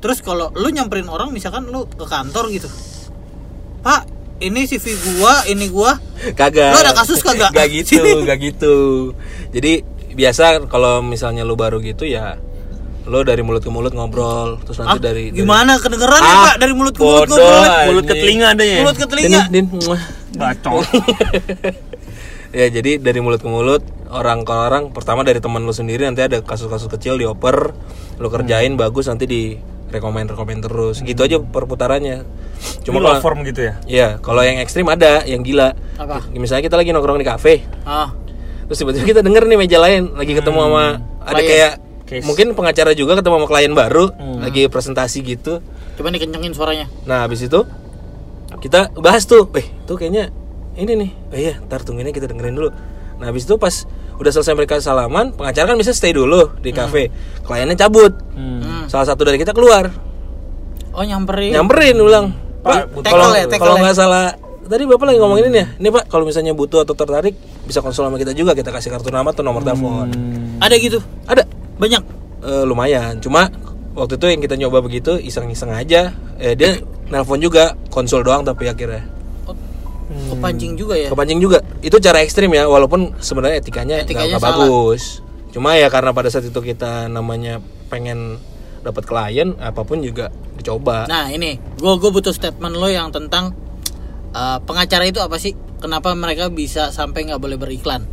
Terus kalau lo nyamperin orang misalkan lo ke kantor gitu. Pak, ini CV gua, ini gua. kagak Lu ada kasus kagak? gak gitu gak gitu jadi biasa kalau misalnya lu baru gitu ya lo dari mulut ke mulut ngobrol terus nanti Ah, dari dari- gimana kedengeran ya, Ah, Pak dari mulut ke mulut bodoh, ngobrol. anjing. Mulut ke telinga ada ya. Mulut ke Din, telinga. din, muah. Bacot. ya jadi dari mulut ke mulut orang ke orang pertama dari teman lu sendiri nanti ada kasus-kasus kecil dioper lu kerjain bagus nanti di rekomend rekomend terus gitu aja perputarannya Cuma kalau form gitu ya. ya kalau yang ekstrim ada yang gila Apa? misalnya kita lagi nongkrong di kafe Ah, terus tiba-tiba kita denger nih meja lain lagi ketemu sama ada kayak Case. mungkin pengacara juga ketemu sama klien baru lagi presentasi gitu. Coba nih kencengin suaranya. Nah habis itu kita bahas tuh, eh tuh kayaknya ini nih, oh iya, ntar tungguinnya kita dengerin dulu. Nah habis itu pas udah selesai mereka salaman, pengacara kan bisa stay dulu di kafe, kliennya cabut, Hmm. salah satu dari kita keluar, Oh nyamperin. nyamperin ulang, Pak, Pak, kalau ya, kalau ya. nggak salah tadi bapak lagi ngomongin ini ya, ini pak kalau misalnya butuh atau tertarik bisa konsul sama kita juga, kita kasih kartu nama atau nomor telepon, Ada gitu. ada Banyak. Eh, lumayan, cuma waktu itu yang kita nyoba begitu iseng-iseng aja, eh, dia nelpon juga konsul doang tapi akhirnya. Oh, kepancing juga ya. kepancing juga itu cara ekstrim ya walaupun sebenarnya etikanya nggak Etikanya bagus cuma ya karena pada saat itu kita namanya pengen dapat klien apa pun juga dicoba Nah ini, gue gue butuh statement lo yang tentang uh, pengacara itu apa sih? Kenapa mereka bisa sampai nggak boleh beriklan?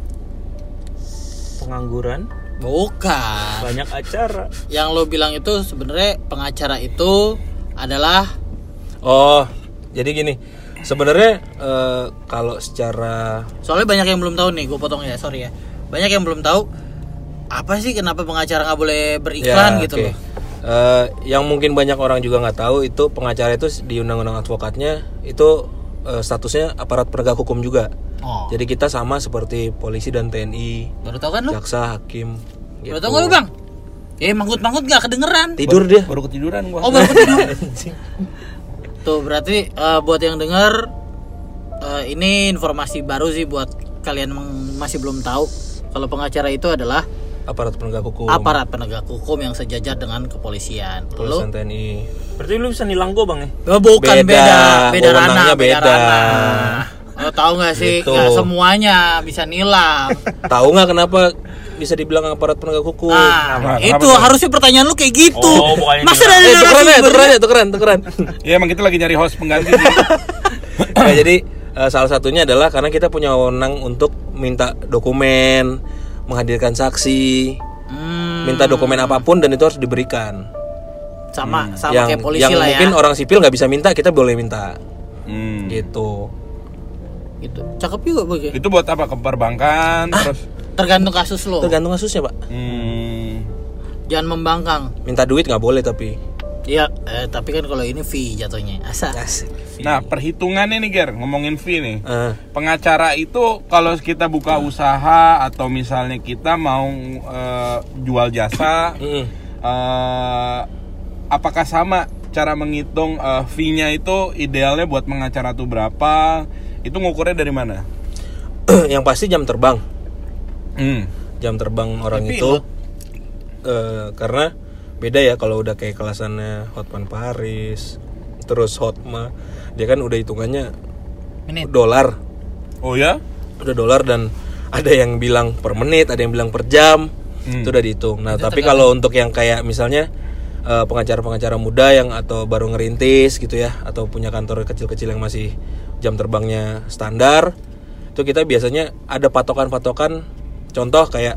Pengangguran, Bukan. banyak acara. Yang lo bilang itu sebenarnya pengacara itu adalah oh jadi gini sebenarnya eh, kalau secara soalnya banyak yang belum tahu nih, gue potong ya, sorry ya. Banyak yang belum tahu apa sih kenapa pengacara nggak boleh beriklan Ya, gitu oke. loh. Eh, yang mungkin banyak orang juga nggak tahu itu pengacara itu di undang-undang advokatnya itu eh, statusnya aparat penegak hukum juga Oh, jadi kita sama seperti polisi dan TNI baru tahu kan lo? jaksa hakim Baru gitu. tahu nggak lo bang? Eh manggut-manggut nggak kedengeran. tidur dia Baru ketiduran gua. Oh baru ketidur. Tuh berarti eh, buat yang dengar eh, ini informasi baru sih buat kalian yang masih belum tahu kalau pengacara itu adalah aparat penegak hukum aparat penegak hukum yang sejajar dengan kepolisian. Lo Polisi TNI Berarti lu bisa nilang gua bang ya? Oh, bukan Beda, beda, beda, wewenangnya ranah, beda, beda. ranah. Lo tahu nggak sih? Gitu. Nggak semuanya bisa nilang. tahu nggak kenapa bisa dibilang aparat penegak hukum Nah, Kenapa- itu kenapa tuh? harusnya pertanyaan lu kayak gitu. Oh, Masa dari eh tukeran ya tukeran ya tukeran tukeran Ya emang kita lagi nyari host pengganti ya, jadi salah satunya adalah karena kita punya wewenang untuk minta dokumen menghadirkan saksi Hmm, minta dokumen apa pun dan itu harus diberikan sama sama yang kayak polisi yang lah mungkin ya. orang sipil nggak bisa minta kita boleh minta Hmm. gitu Gitu. Cakep juga bagi. Itu buat apa? Ke perbankan terus. Tergantung kasus lo. tergantung kasusnya pak Hmm. Jangan membangkang. minta duit nggak boleh tapi Iya, eh, tapi kan kalau ini fee jatuhnya. Asa. Asik. Nah, perhitungannya nih Ger, ngomongin fee nih. Eh, Pengacara itu kalau kita buka usaha atau misalnya kita mau eh, jual jasa, mm-mm. eh, apakah sama cara menghitung eh, fee-nya itu idealnya buat pengacara tuh berapa? Itu ngukurnya dari mana? yang pasti jam terbang. Hmm. Jam terbang orang Tapi itu eh, karena beda ya kalau udah kayak kelasannya Hotman Paris, terus Hotma, dia kan udah hitungannya Menit. dolar. Oh ya? udah dolar dan ada yang bilang per menit, ada yang bilang per jam, Hmm. itu udah dihitung. Nah, tapi kalau untuk yang kayak misalnya eh, pengacara-pengacara muda yang atau baru ngerintis gitu ya, atau punya kantor kecil-kecil yang masih jam terbangnya standar, itu kita biasanya ada patokan-patokan. Contoh kayak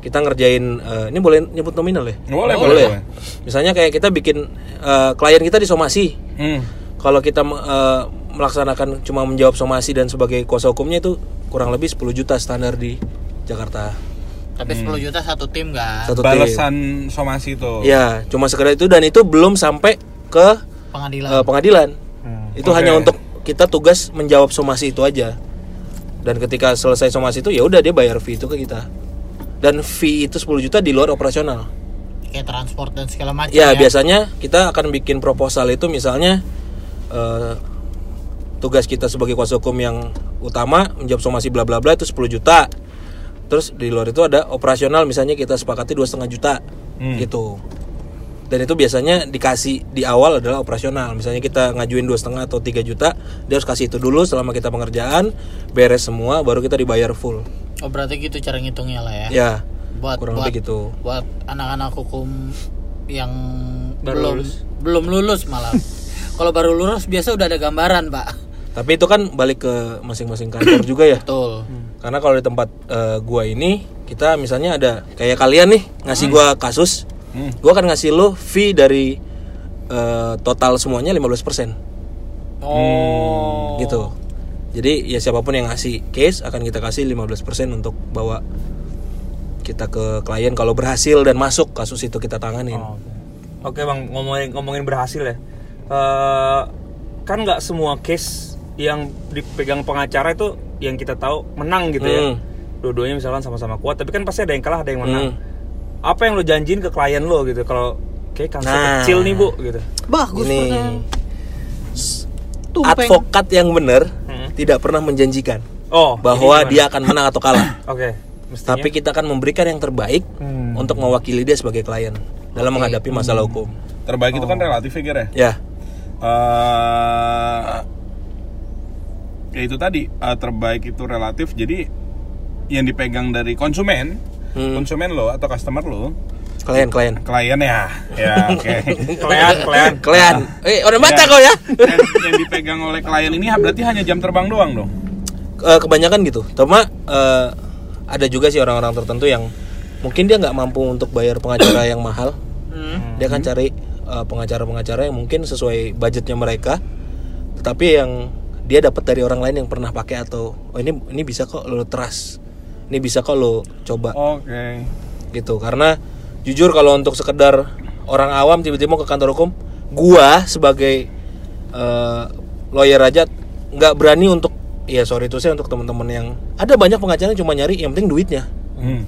kita ngerjain, eh, ini boleh nyebut nominal ya? Boleh, boleh, boleh. Misalnya kayak kita bikin eh, klien kita di somasi, Hmm. kalau kita eh, melaksanakan cuma menjawab somasi dan sebagai kuasa hukumnya itu kurang lebih 10 juta standar di Jakarta Tapi 10 juta satu tim kan. satu tim. Balasan somasi itu. Ya, cuma sekedar itu dan itu belum sampai ke Pengadilan. eh, pengadilan. Itu Oke. hanya untuk kita tugas menjawab somasi itu aja. Dan ketika selesai somasi itu ya udah dia bayar fee itu ke kita. Dan fee itu 10 juta di luar operasional. Kayak transport dan segala macam Ya, biasanya kita akan bikin proposal itu misalnya eh, tugas kita sebagai kuasa hukum yang utama menjawab somasi bla bla bla itu 10 juta. Terus di luar itu ada operasional misalnya kita sepakati dua setengah juta Hmm. gitu. Dan itu biasanya dikasih di awal adalah operasional. Misalnya kita ngajuin dua setengah atau 3 juta, dia harus kasih itu dulu selama kita pengerjaan, beres semua, baru kita dibayar full. Oh, berarti gitu cara ngitungnya lah ya. Ya, Buat kurang buat lebih gitu. buat anak-anak hukum yang Baru belum lulus. belum lulus malah. Kalau baru lulus biasa udah ada gambaran, Pak. Tapi itu kan balik ke masing-masing kantor juga ya. Betul. Karena kalau di tempat eh, gua ini kita misalnya ada kayak kalian nih ngasih gua kasus, Hmm. gua akan ngasih lo fee dari eh, total semuanya 15% Oh. gitu. Jadi ya siapa pun yang ngasih case akan kita kasih 15% untuk bawa kita ke klien kalau berhasil dan masuk kasus itu kita tanganin. Oh, Oke bang, ngomongin ngomongin berhasil ya. Eh, kan nggak semua case yang dipegang pengacara itu yang kita tahu menang gitu ya. Hmm. Dua-duanya misalkan sama-sama kuat, tapi kan pasti ada yang kalah, ada yang menang. Hmm. Apa yang lo janjiin ke klien lo gitu? Kalau kayak kasusnya Nah. kecil nih bu, gitu. Bagus. Tumpeng. advokat yang benar Hmm. tidak pernah menjanjikan Oh, bahwa dia akan menang atau kalah. Oke. Mestinya. Tapi kita akan memberikan yang terbaik Hmm. untuk mewakili dia sebagai klien dalam menghadapi masalah hukum. Terbaik itu kan relatif ya, ya? Ya, eh ya itu tadi eh, terbaik itu relatif jadi yang dipegang dari konsumen Hmm. konsumen lo atau customer lo klien-klien. klien ya ya oke klien, klien. Klien. Eh, udah baca Ya. kau ya? yang, yang dipegang oleh klien ini berarti hanya jam terbang doang dong Eh, kebanyakan gitu. Cuma eh, ada juga sih orang-orang tertentu yang mungkin dia nggak mampu untuk bayar pengacara yang mahal. Hmm. Dia akan cari eh, pengacara-pengacara yang mungkin sesuai budgetnya mereka, tetapi yang dia dapat dari orang lain yang pernah pakai atau oh ini ini bisa kok lo trust, ini bisa kok lo coba oke gitu. Karena jujur kalau untuk sekedar orang awam tiba-tiba mau ke kantor hukum, gua sebagai eh, lawyer aja nggak berani untuk ya sorry itu saya untuk teman-teman yang ada banyak pengacara yang cuma nyari yang penting duitnya. hmm.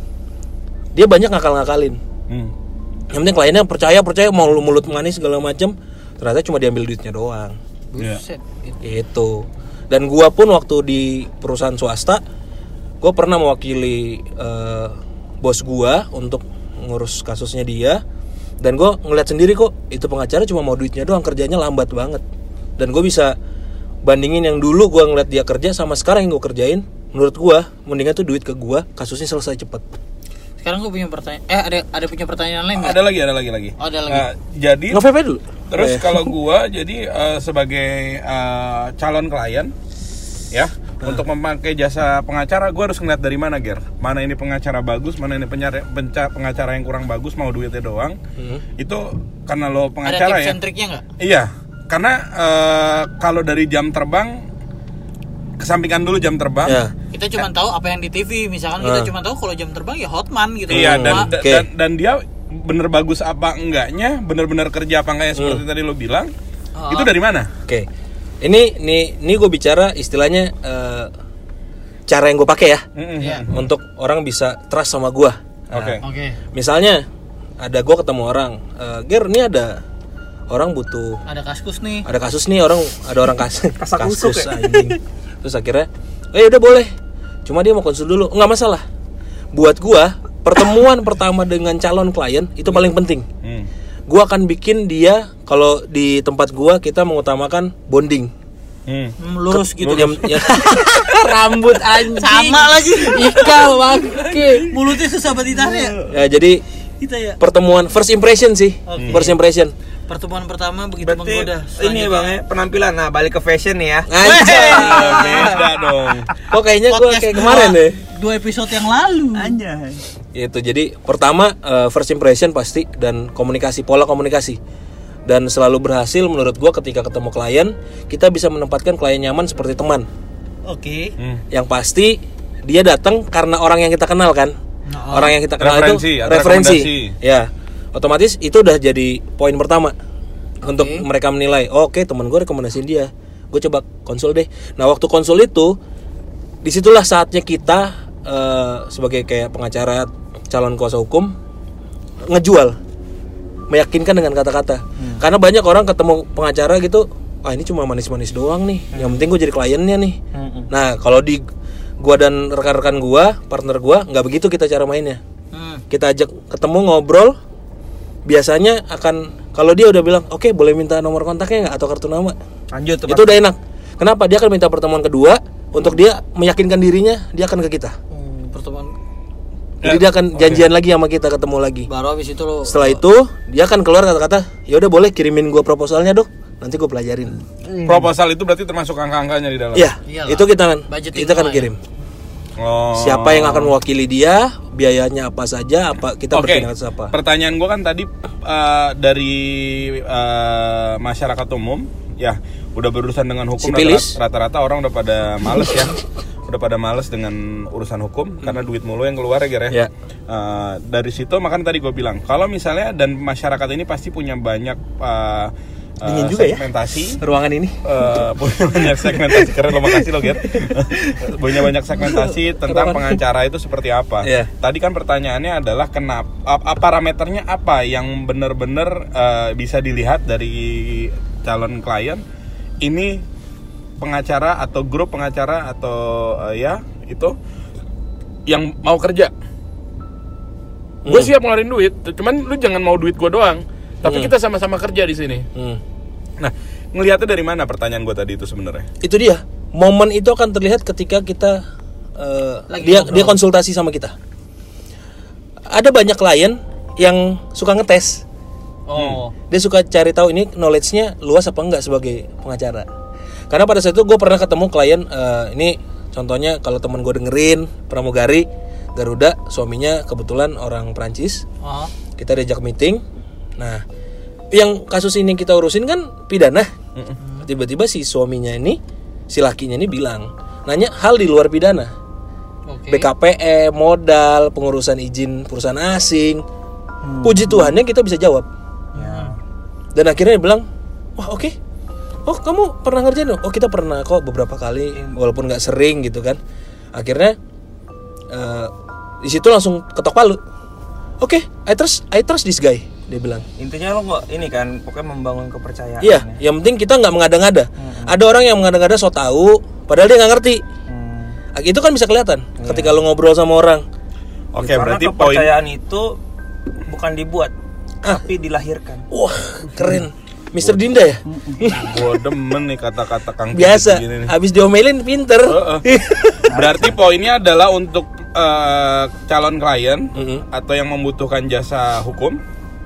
Dia banyak ngakal-ngakalin. Hmm. Yang penting kliennya percaya percaya mau lu mulut manis segala macem ternyata cuma diambil duitnya doang. Buset. Itu. Dan gua pun waktu di perusahaan swasta, gua pernah mewakili eh, bos gua untuk ngurus kasusnya dia. Dan gua ngeliat sendiri kok itu pengacara cuma mau duitnya doang, kerjanya lambat banget. Dan gue bisa bandingin yang dulu gua ngeliat dia kerja sama sekarang yang gue kerjain. Menurut gua mendingan tuh duit ke gua, kasusnya selesai cepet. Sekarang gue punya pertanyaan. Eh ada ada punya pertanyaan lain nggak? ada lagi ada lagi lagi Oh, ada lagi. Nah, jadi aja dulu. Terus Oh, ya. kalau gua jadi eh, sebagai eh, calon klien ya untuk memakai jasa pengacara gua harus ngeliat dari mana ger mana ini pengacara bagus mana ini penyara- penca- pengacara yang kurang bagus mau duitnya doang Hmm. itu karena lo ada pengacara tips ya triknya nggak? iya karena eh, kalau dari jam terbang kesampingkan dulu jam terbang Ya. Kita cuma tahu apa yang di TV. Misalkan kita cuma tahu kalau jam terbang ya Hotman gitu. iya dan, Cuma- dan, dan dan dia bener bagus apa enggaknya, bener-bener kerja apa enggaknya Hmm. seperti tadi lo bilang, Ah. itu dari mana? Oke. Ini nih ini gue bicara istilahnya eh, cara yang gue pakai ya. Iya. untuk orang bisa trust sama gue. Oke. Oke. Misalnya ada gue ketemu orang, eh, Ger ini ada orang butuh Ada kaskus nih. ada kasus nih orang ada orang kasus Kasak kasus kusuk ya? anjing. Terus akhirnya, eh udah boleh. Cuma dia mau konsul dulu, nggak masalah. Buat gua pertemuan pertama dengan calon klien itu paling penting. Hmm. Gua akan bikin dia kalau di tempat gua kita mengutamakan bonding. Hmm. Lurus gitu. Yang- yang- rambut anjing. Sama lagi. Ika bangke. Mulutnya susah banget ditarik. Ya jadi Kita ya. pertemuan first impression sih. Oke. First impression. Pertemuan pertama begitu Berarti menggoda. ini bang ya penampilan. Nah balik ke fashion nih ya. Anjay. Ah, beda dong. Kok kayaknya gua Podcast kayak kemarin deh. Dua episode yang lalu. Anjay. Itu jadi pertama eh, first impression pasti dan komunikasi pola komunikasi. Dan selalu berhasil menurut gua ketika ketemu klien kita bisa menempatkan klien nyaman seperti teman. Oke. Hmm. yang pasti dia datang karena orang yang kita kenal kan? Nah, orang yang kita kenal Referensi itu referensi. ya. Otomatis itu udah jadi poin pertama untuk mereka menilai oh, oke teman gue rekomendasiin dia. Gue coba konsul deh. Nah waktu konsul itu di situlah saatnya kita eh, sebagai kayak pengacara calon kuasa hukum ngejual meyakinkan dengan kata-kata. Karena banyak orang ketemu pengacara gitu ah ini cuma manis-manis doang nih yang penting gue jadi kliennya nih. Nah kalau di gua dan rekan-rekan gua partner gua nggak begitu kita cara mainnya. Hmm. kita ajak ketemu ngobrol biasanya akan kalau dia udah bilang oke boleh minta nomor kontaknya nggak atau kartu nama? Lanjut itu udah enak. Kenapa? Dia akan minta pertemuan kedua untuk dia meyakinkan dirinya dia akan ke kita. Hmm, pertemuan jadi dia akan janjian lagi sama kita ketemu lagi baru habis itu lo setelah itu dia akan keluar kata-kata ya udah boleh kirimin gua proposalnya dok nanti gue pelajarin Proposal itu berarti termasuk angka-angkanya di dalam. Iya, Iyalah. itu kita kan Budgeting kita ya. kirim. Oh. Siapa yang akan mewakili dia, biayanya apa saja, apa kita Oke. bertindak apa. Pertanyaan gue kan tadi eh, dari eh, masyarakat umum, ya udah berurusan dengan hukum rata-rata orang udah pada males ya, udah pada males dengan urusan hukum karena duit mulu yang keluar ya Ger ya. Ya. Eh, dari situ makanya tadi gue bilang kalau misalnya dan masyarakat ini pasti punya banyak eh, eh, Dingin juga ya. segmentasi Ruangan ini. Eh, punya banyak segmentasi keren lo makasih lo Ger punya banyak segmentasi tentang pengacara itu seperti apa Iya. tadi kan pertanyaannya adalah kenapa ap- parameternya apa yang benar-benar eh, bisa dilihat dari calon klien ini pengacara atau grup pengacara atau eh, ya itu yang mau kerja gue Hmm. siap ngeluarin duit cuman lu jangan mau duit gue doang tapi kita sama-sama kerja di sini Hmm. Nah, ngelihatnya dari mana pertanyaan gue tadi itu sebenarnya? Itu dia. Momen itu akan terlihat ketika kita eh, Lagi dia ngobrol. dia konsultasi sama kita. Ada banyak klien yang suka ngetes. oh Dia suka cari tahu ini knowledge-nya luas apa enggak sebagai pengacara. Karena pada saat itu gue pernah ketemu klien eh, ini contohnya kalau teman gue dengerin pramugari Garuda suaminya kebetulan orang Prancis oh. Kita diajak meeting. Nah yang kasus ini kita urusin kan pidana. Tiba-tiba si suaminya ini si lakinya ini bilang nanya hal di luar pidana. Oke. BKPM modal pengurusan izin perusahaan asing. Puji Tuhannya kita bisa jawab. Ya. dan akhirnya dia bilang wah oke oh kamu pernah ngerjain oh kita pernah kok beberapa kali walaupun nggak sering gitu kan. Akhirnya eh, di situ langsung ketok palu. Oke I trust I trust this guy dia bilang. Intinya lo nggak ini kan pokoknya membangun kepercayaan. iya ya. yang penting kita nggak mengada-ngada. Ada orang yang mengada-ngada so tahu padahal dia nggak ngerti. Hmm. itu kan bisa kelihatan ketika lo ngobrol sama orang. Oke, Karena berarti poin kepercayaan itu bukan dibuat, tapi dilahirkan. wah keren Mr. Dinda ya gue demen nih kata-kata Kang biasa begini nih. habis diomelin pinter Heeh. Berarti poinnya adalah untuk eh, calon klien Mhm. atau yang membutuhkan jasa hukum,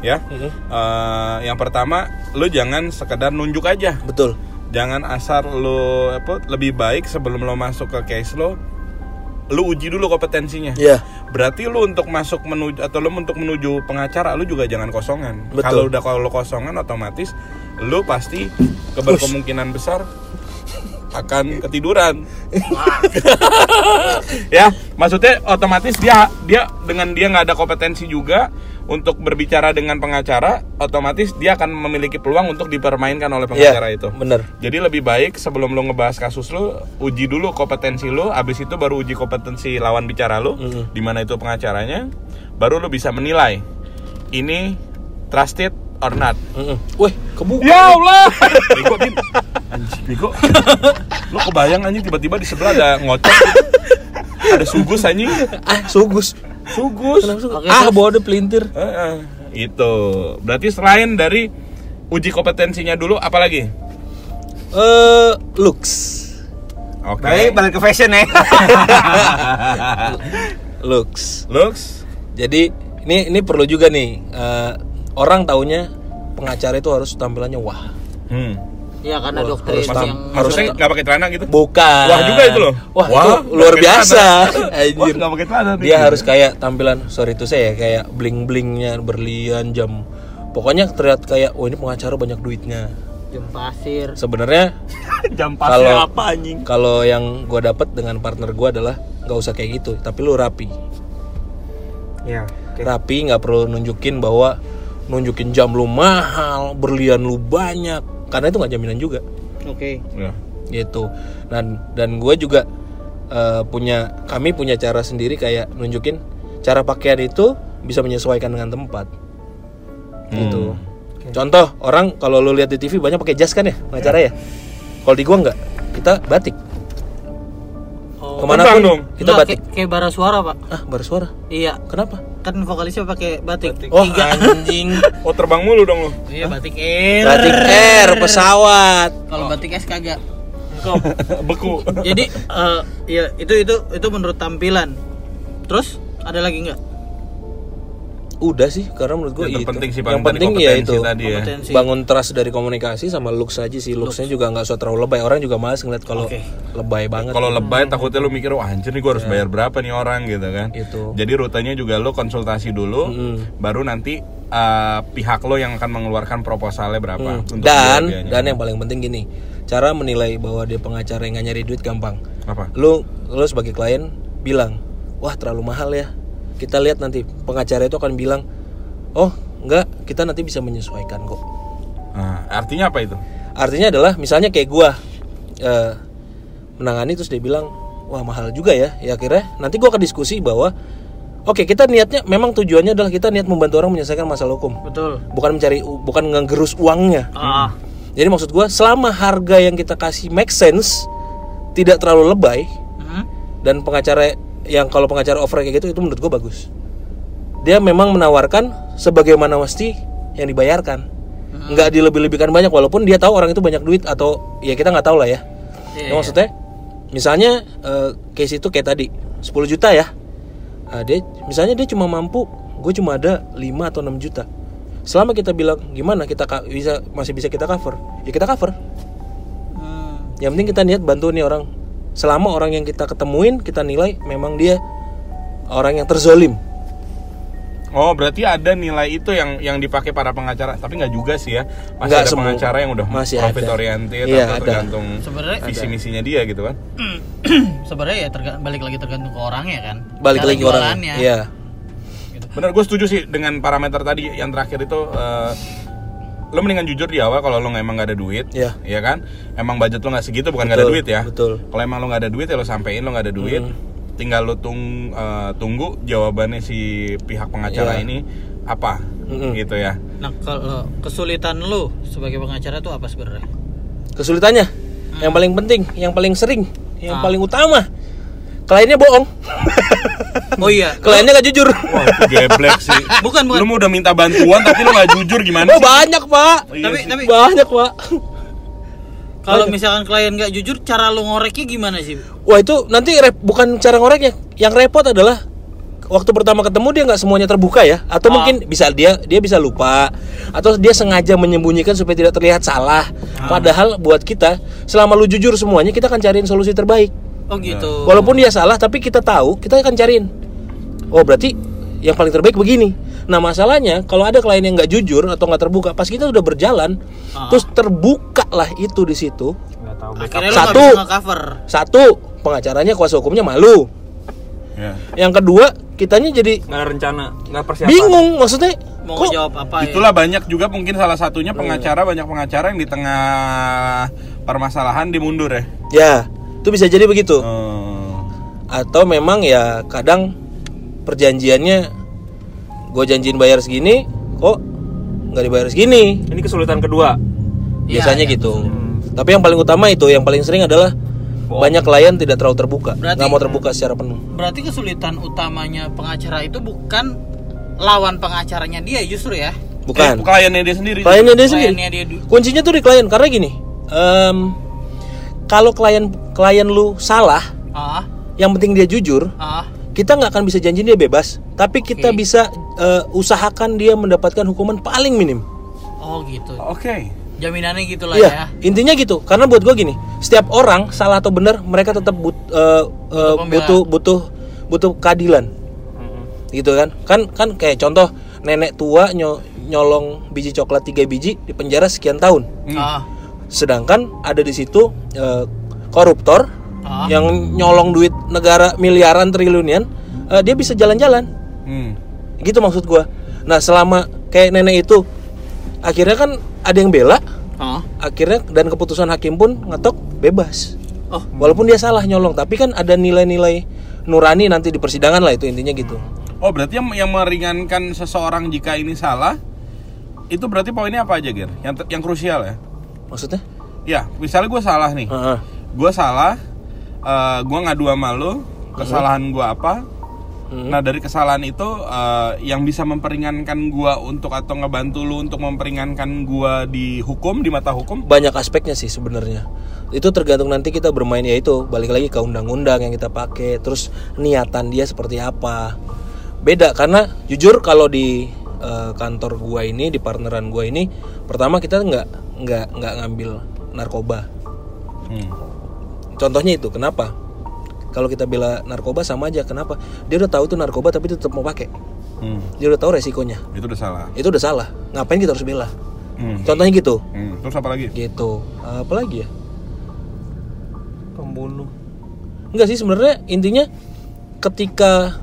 ya. Mhm. Eh, yang pertama, lu jangan sekedar nunjuk aja. betul Jangan asal lu apa lebih baik sebelum lo masuk ke case lo, lu uji dulu kompetensinya. ya Berarti lu untuk masuk menuju atau lu untuk menuju pengacara lu juga jangan kosongan. Kalau udah kalau kosongan otomatis lu pasti keberkemungkinan besar akan ketiduran. ya, maksudnya otomatis dia dia dengan dia nggak ada kompetensi juga untuk berbicara dengan pengacara, otomatis dia akan memiliki peluang untuk dipermainkan oleh pengacara Iya, itu. bener. Jadi lebih baik sebelum lu ngebahas kasus lu, uji dulu kompetensi lu, abis itu baru uji kompetensi lawan bicara lu, di mana itu pengacaranya, baru lu bisa menilai ini trusted or not. Mm-mm. Wih, kebuka. Ya Allah. Bego, Bin. Anjing, bego. Lu kebayang anjing tiba-tiba di sebelah ada ngocok gitu. Ada sugus anjing. Ah, sugus. Sugus. Ah, terus? bawa ada pelintir. Heeh. itu. Berarti selain dari uji kompetensinya dulu apalagi? Eh, looks. Oke. Baik, balik ke fashion ya. Looks. Looks. Jadi ini ini perlu juga nih eh, orang taunya pengacara itu harus tampilannya wah. Hmm. Iya karena Wah, doktrin harus yang Harusnya nggak pakai celana gitu. Bukan. Wah juga itu loh. Wah, Wah, itu luar biasa. Wah, Anjir. nggak pakai celana. Dia harus kayak tampilan sorry itu saya ya kayak bling blingnya berlian jam. Pokoknya terlihat kayak oh ini pengacara banyak duitnya. jam pasir. Sebenarnya Jam Kalau- pasnya apa anjing? kalau yang gue dapat dengan partner gue adalah nggak usah kayak gitu, tapi lu rapi. Ya. Rapi nggak perlu nunjukin bahwa nunjukin jam lu mahal, berlian lu banyak, karena itu nggak jaminan juga. Oke. Ya. gitu dan dan gue juga eh, punya kami punya cara sendiri kayak nunjukin cara pakaian itu bisa menyesuaikan dengan tempat gitu contoh orang kalau lu lihat di TV banyak pakai jas kan ya pengacara ya kalau di gua nggak kita batik Oh. ke mana pun dong. kita Enggak, batik kayak, kayak bara suara pak. ah bersuara Iya. kenapa Kan vokalisnya pakai batik. oh Tiga. anjing Oh terbang mulu dong lu. Iya batik air. batik air pesawat Kalau batik es kagak. Beku. Jadi eh, ya itu itu itu menurut tampilan. Terus ada lagi nggak? Udah sih karena menurut gue Yang itu. terpenting sih yang penting ya itu. tadi ya. Kompetensi. bangun trust dari komunikasi sama looks aja sih. Looksnya juga nggak usah terlalu lebay. Orang juga males ngeliat kalau Oke. lebay banget. Kalau lebay takutnya lu mikir wah anjir nih gua harus bayar berapa nih orang gitu kan. Itu. Jadi rutenya juga lu konsultasi dulu baru nanti uh, pihak lo yang akan mengeluarkan proposalnya berapa untuk dan dan yang paling penting gini cara menilai bahwa dia pengacara yang nggak nyari duit gampang. Apa? lu lu sebagai klien bilang wah terlalu mahal ya kita lihat nanti pengacara itu akan bilang oh enggak kita nanti bisa menyesuaikan kok Nah, artinya apa itu? artinya adalah misalnya kayak gua eh, menangani terus dia bilang wah mahal juga ya ya akhirnya nanti gua akan diskusi bahwa oke kita niatnya memang tujuannya adalah kita niat membantu orang menyelesaikan masalah hukum Betul. bukan mencari bukan ngegerus uangnya Ah. jadi maksud gua selama harga yang kita kasih make sense tidak terlalu lebay Hmm? dan pengacara yang kalau pengacara offer kayak gitu itu menurut gua bagus. Dia memang menawarkan sebagaimana mesti yang dibayarkan. Nggak dilebih-lebihkan banyak walaupun dia tahu orang itu banyak duit atau ya kita nggak tahu lah ya. Iya, Ya, maksudnya misalnya eh, case itu kayak tadi 10 juta ya. Ah, dia misalnya dia cuma mampu gue cuma ada 5 atau 6 juta. Selama kita bilang gimana kita bisa masih bisa kita cover? Ya kita cover. Hmm. yang penting kita niat bantu nih orang selama orang yang kita ketemuin kita nilai memang dia orang yang terzolim Oh, berarti ada nilai itu yang yang dipakai para pengacara, tapi nggak juga sih ya. Masih Nggak ada semua. pengacara yang udah Masih profit ada. oriented Iya, atau ada. tergantung Sebenarnya- visi misinya dia gitu kan. Sebenarnya ya terga- balik lagi tergantung ke orangnya kan. balik Cara lagi ke orang jualannya. iya Bener, gue setuju sih dengan parameter tadi yang terakhir itu eh, lo mendingan jujur di awal kalau lo nggak- emang nggak ada duit, Iya. ya kan? Emang budget lo nggak segitu, bukan nggak ada duit ya. betul. Kalau emang lo nggak ada duit ya lo sampein lo nggak ada duit, tinggal lo tung, eh, tunggu jawabannya si pihak pengacara Iya. ini apa, Mm-mm. gitu ya. Nah kalau kesulitan lu sebagai pengacara tuh apa sebenarnya? kesulitannya yang paling penting yang paling sering yang Ah. paling utama kliennya bohong Oh iya. kliennya gak jujur Wah, geblek sih. Bukan, bukan. Lu mau udah minta bantuan tapi lu nggak jujur gimana oh sih? banyak pak Iya tapi sih. tapi banyak pak kalau misalkan klien nggak jujur, cara lu ngoreknya gimana sih? wah itu nanti rep, bukan cara ngoreknya yang repot adalah waktu pertama ketemu dia nggak semuanya terbuka ya atau Ah. mungkin bisa dia dia bisa lupa atau dia sengaja menyembunyikan supaya tidak terlihat salah padahal buat kita selama lu jujur semuanya kita akan cariin solusi terbaik Oh gitu. Walaupun dia salah, tapi kita tahu, kita akan cariin. Oh berarti yang paling terbaik begini. Nah masalahnya kalau ada klien yang nggak jujur atau nggak terbuka, pas kita udah berjalan, Ah. terus terbuka lah itu di situ. nggak tahu Akhirnya Satu. nge-cover. Satu, pengacaranya kuasa hukumnya malu. Ya. Yang kedua, kitanya jadi nggak ada rencana nggak persiapan bingung, maksudnya Mau kok jawab apa ya? Itulah banyak juga mungkin salah satunya pengacara banyak pengacara yang di tengah permasalahan dimundur ya. ya itu bisa jadi begitu. Hmm. Atau memang ya kadang perjanjiannya gue janjiin bayar segini, kok nggak dibayar segini. ini kesulitan kedua Iya, biasanya iya. gitu. Tapi yang paling utama itu, yang paling sering adalah banyak klien tidak terlalu terbuka, Berarti- nggak mau terbuka secara penuh. Berarti kesulitan utamanya pengacara itu bukan lawan pengacaranya dia justru ya. Bukan. Eh, kliennya dia sendiri. Kliennya dia sendiri. Kliennya dia Kuncinya tuh di klien karena gini, em, kalau klien klien lu salah, Ah, yang penting dia jujur, ah. kita nggak akan bisa janjiin dia bebas, tapi kita Oke. bisa eh, usahakan dia mendapatkan hukuman paling minim. Oh gitu. Oke. Jaminannya gitulah Iya, ya. intinya gitu. Karena buat gue gini, setiap orang salah atau benar, mereka tetap but- eh, eh, pembelaan. butuh butuh butuh keadilan. gitu kan kan kan kayak contoh nenek tua nyo- nyolong biji coklat tiga biji di penjara sekian tahun Ah, sedangkan ada di situ eh, koruptor Ah. yang nyolong duit negara miliaran triliunan eh, dia bisa jalan-jalan Hmm. gitu maksud gua nah selama kayak nenek itu akhirnya kan ada yang bela ah. akhirnya dan keputusan hakim pun ngetok bebas Oh, walaupun dia salah nyolong tapi kan ada nilai-nilai nurani nanti di persidangan lah itu intinya gitu Oh berarti yang, yang meringankan seseorang jika ini salah itu berarti poinnya apa aja Ger? Yang yang krusial ya? Maksudnya Ya misalnya gue salah nih, Heeh. gue salah, eh gue ngadu sama lo, kesalahan gue apa? Nah dari kesalahan itu eh, yang bisa memperingankan gue untuk atau ngebantu lu untuk memperingankan gue di hukum di mata hukum? banyak aspeknya sih sebenarnya itu tergantung nanti kita bermain ya itu balik lagi ke undang-undang yang kita pakai terus niatan dia seperti apa beda karena jujur kalau di eh, kantor gua ini di partneran gua ini pertama kita nggak nggak nggak ngambil narkoba Hmm. contohnya itu kenapa kalau kita bela narkoba sama aja kenapa dia udah tahu tuh narkoba tapi tetap mau pakai Hmm. dia udah tahu resikonya Itu udah salah. itu udah salah ngapain kita harus bela Hmm. contohnya gitu Hmm. Terus apa lagi? gitu apa lagi ya pembunuh Enggak sih sebenarnya intinya ketika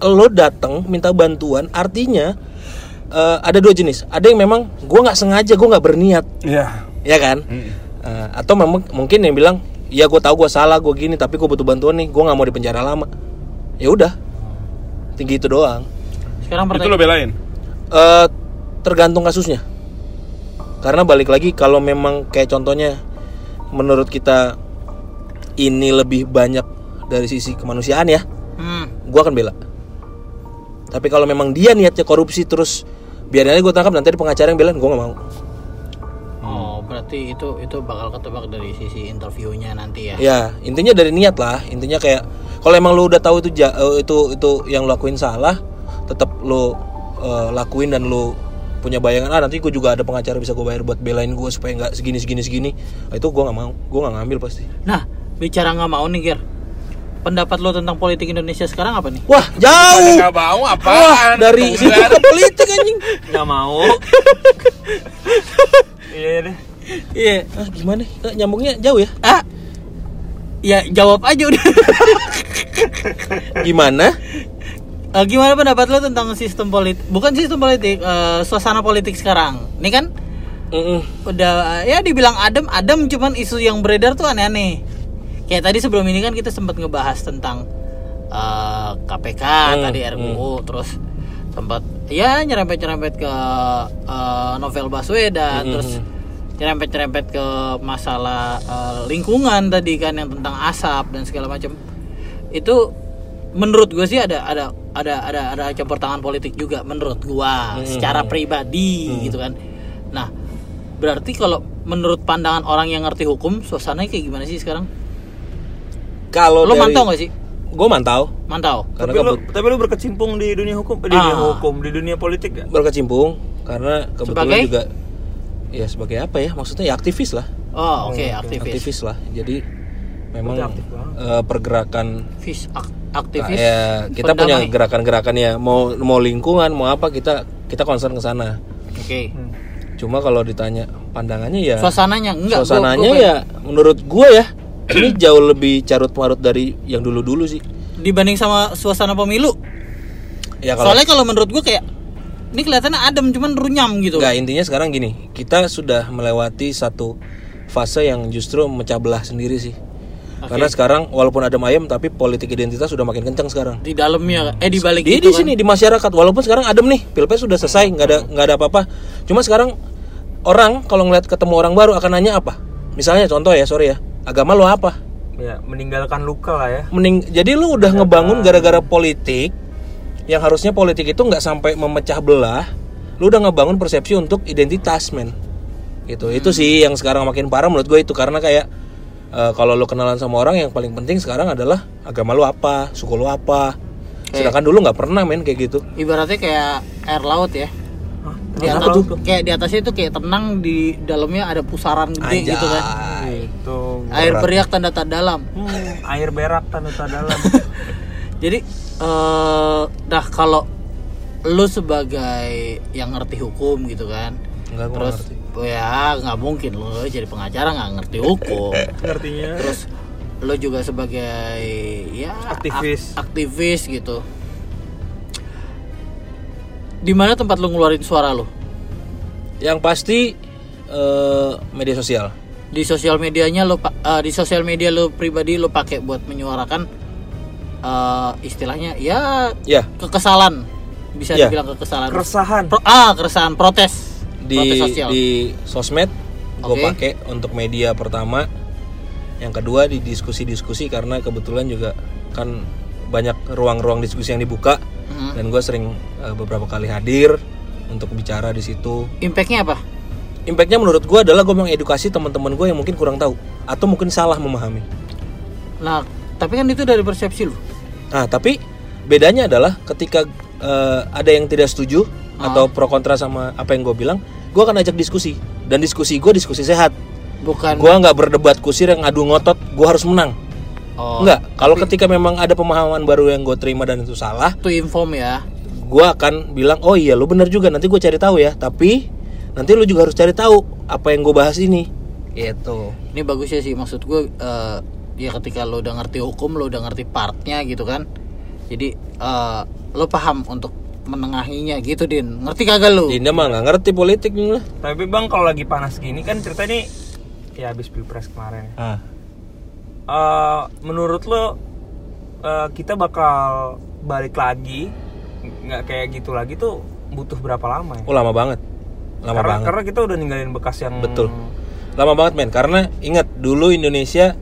lo datang minta bantuan artinya eh, ada dua jenis. Ada yang memang gua nggak sengaja, gua nggak berniat, Iya. ya kan? Hmm. Eh, atau memang mungkin yang bilang, ya gue tahu gue salah, gue gini, tapi gue butuh bantuan nih, gue nggak mau di penjara lama. Ya udah, tinggi itu doang. sekarang Itu pertanyaan. lo belain? Eh, tergantung kasusnya. Karena balik lagi kalau memang kayak contohnya menurut kita ini lebih banyak dari sisi kemanusiaan ya, Hmm. gue akan bela. Tapi kalau memang dia niatnya korupsi terus biarin aja gue tangkap nanti ada pengacara yang bilang gue nggak mau. Oh, berarti itu itu bakal ketebak dari sisi interviewnya nanti ya. Ya intinya dari niat lah. Intinya kayak kalau emang lu udah tahu itu eh, itu itu yang lu lakuin salah, tetap lu eh, lakuin dan lu punya bayangan ah nanti gue juga ada pengacara bisa gue bayar buat belain gue supaya nggak segini segini segini. Nah, itu gue nggak mau, gue nggak ngambil pasti. Nah, bicara nggak mau nih, Ger. Pendapat lo tentang politik Indonesia sekarang apa nih? Wah jauh. Nggak mau Wah apaan? dari situ ke politik anjing. nggak mau iya deh Iya. Ah gimana? Eh, nyambungnya jauh ya? Ah. Ya, jawab aja udah. Gimana? Eh, gimana pendapat lo tentang sistem politik? Bukan sistem politik, eh, suasana politik sekarang. Ini kan Mm-mm. udah ya dibilang adem, adem cuman isu yang beredar tuh aneh-aneh. Kayak tadi sebelum ini kan kita sempat ngebahas tentang eh, KPK Hmm, tadi RUU terus sempat ya nyerempet-nyerempet ke eh, novel Baswedan Hmm, terus nyerempet-nyerempet ke masalah eh, lingkungan tadi kan yang tentang asap dan segala macam. Itu menurut gue sih ada ada ada ada ada campur tangan politik juga menurut gua Hmm. secara pribadi gitu kan. Nah, berarti kalau menurut pandangan orang yang ngerti hukum, suasananya kayak gimana sih sekarang? Kalau Lo dari- mantau gak sih? Gue mantau. Mantau. Karena tapi lu kebut- tapi lu berkecimpung di dunia hukum di dunia Ah. hukum di dunia politik ya berkecimpung karena kebetulan Sebagai? juga ya sebagai apa ya maksudnya ya aktivis lah Oh, oke, aktivis. aktivis lah jadi memang eh, pergerakan Aktivis. ak- aktivis ya kita punya pendamai. gerakan-gerakan ya mau mau lingkungan mau apa kita kita concern ke sana oke cuma kalau ditanya pandangannya ya suasananya enggak gua- suasananya gua- ya menurut gue ya ini jauh lebih carut marut dari yang dulu dulu sih. Dibanding sama suasana pemilu. Ya kalau soalnya kalau menurut gua kayak ini kelihatannya adem cuman runyam gitu. Nggak intinya sekarang gini kita sudah melewati satu fase yang justru memecah belah sendiri sih. Karena sekarang walaupun ada ayam tapi politik identitas sudah makin kencang sekarang. Di dalamnya eh di balik di, di sini di masyarakat walaupun sekarang adem nih pilpres sudah selesai nggak ada nggak ada apa-apa. Cuma sekarang orang kalau ngeliat ketemu orang baru akan nanya apa? Misalnya contoh ya sorry ya agama lo apa? Ya meninggalkan luka lah ya. Mending, jadi lu udah ngebangun gara-gara politik yang harusnya politik itu nggak sampai memecah belah lu udah ngebangun persepsi untuk identitas men. Gitu itu sih yang sekarang makin parah menurut gue itu karena kayak eh, kalau lu kenalan sama orang yang paling penting sekarang adalah agama lu apa suku lu apa. Sedangkan dulu nggak pernah men kayak gitu. Ibaratnya kayak air laut ya di atas tuh? kayak di atasnya itu kayak tenang di dalamnya ada pusaran gede gitu kan. itu air beriak tanda tak dalam. Hmm, air berak tanda tanda dalam. Jadi eh dah kalau lu sebagai yang ngerti hukum gitu kan Enggak, terus ngerti. ya nggak mungkin lu jadi pengacara nggak ngerti hukum. Ngertinya. Terus lo juga sebagai ya Aktivis. ak- aktivis gitu di mana tempat lo ngeluarin suara lo yang pasti eh, media sosial. Di sosial medianya lo pa- eh, di sosial media lo pribadi lo pakai buat menyuarakan eh, istilahnya ya ya. kekesalan. Bisa Ya. dibilang kekesalan. Keresahan. Pro- ah keresahan protes. Di protes sosial. di sosmed gue Oke. pakai untuk media pertama. Yang kedua di diskusi-diskusi karena kebetulan juga kan banyak ruang-ruang diskusi yang dibuka Mhm. dan gue sering eh, beberapa kali hadir untuk bicara di situ. Impactnya apa? Impactnya menurut gue adalah gue mengedukasi teman-teman gue yang mungkin kurang tahu atau mungkin salah memahami. Nah tapi kan itu dari persepsi lo nah tapi bedanya adalah ketika eh, ada yang tidak setuju atau pro kontra sama apa yang gue bilang gue akan ajak diskusi. Dan diskusi gue diskusi sehat. Bukan. Gua nggak berdebat kusir yang adu ngotot gua harus menang oh, nggak kalau ketika memang ada pemahaman baru yang gue terima dan itu salah to inform ya. gua akan bilang oh iya lu benar juga nanti gue cari tahu ya. Tapi nanti lu juga harus cari tahu apa yang gue bahas ini. Gitu. Ini bagusnya sih maksud gue eh, ya ketika lo udah ngerti hukum lo udah ngerti partnya gitu kan. Jadi eh, lo paham untuk menengahinya gitu din. Ngerti kagak lo Dinda mah nggak ngerti politik nih tapi bang kalau lagi panas gini kan cerita ini ya habis pilpres kemarin. Ah. Eh, menurut lo eh, kita bakal balik lagi nggak kayak gitu lagi tuh butuh berapa lama ya? oh lama banget lama karena, banget karena kita udah ninggalin bekas yang Betul. lama banget men karena ingat dulu Indonesia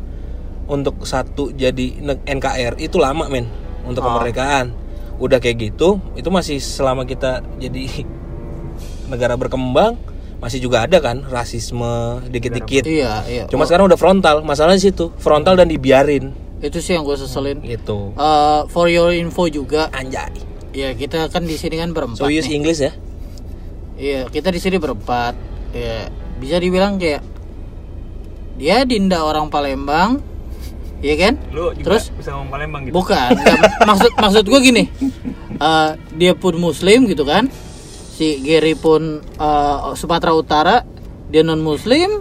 untuk satu jadi NKR itu lama men untuk Oh. kemerdekaan udah kayak gitu itu masih selama kita jadi negara berkembang masih juga ada kan rasisme dikit-dikit. Iya iya. Cuma sekarang udah frontal masalahnya di situ. Frontal dan dibiarin. Itu sih yang gue seselin. Gitu. Eh, for your info juga. Anjay. Ya kita kan di sini kan berempat so use nih. English ya? Iya, kita di sini berempat. Ya, bisa dibilang kayak dia Dinda orang Palembang, iya kan? lu juga Terus? bisa ngomong Palembang gitu. Bukan, maksud maksud gue gini, eh, dia pun Muslim gitu kan? Si Gary pun eh, Sumatera Utara, dia non Muslim,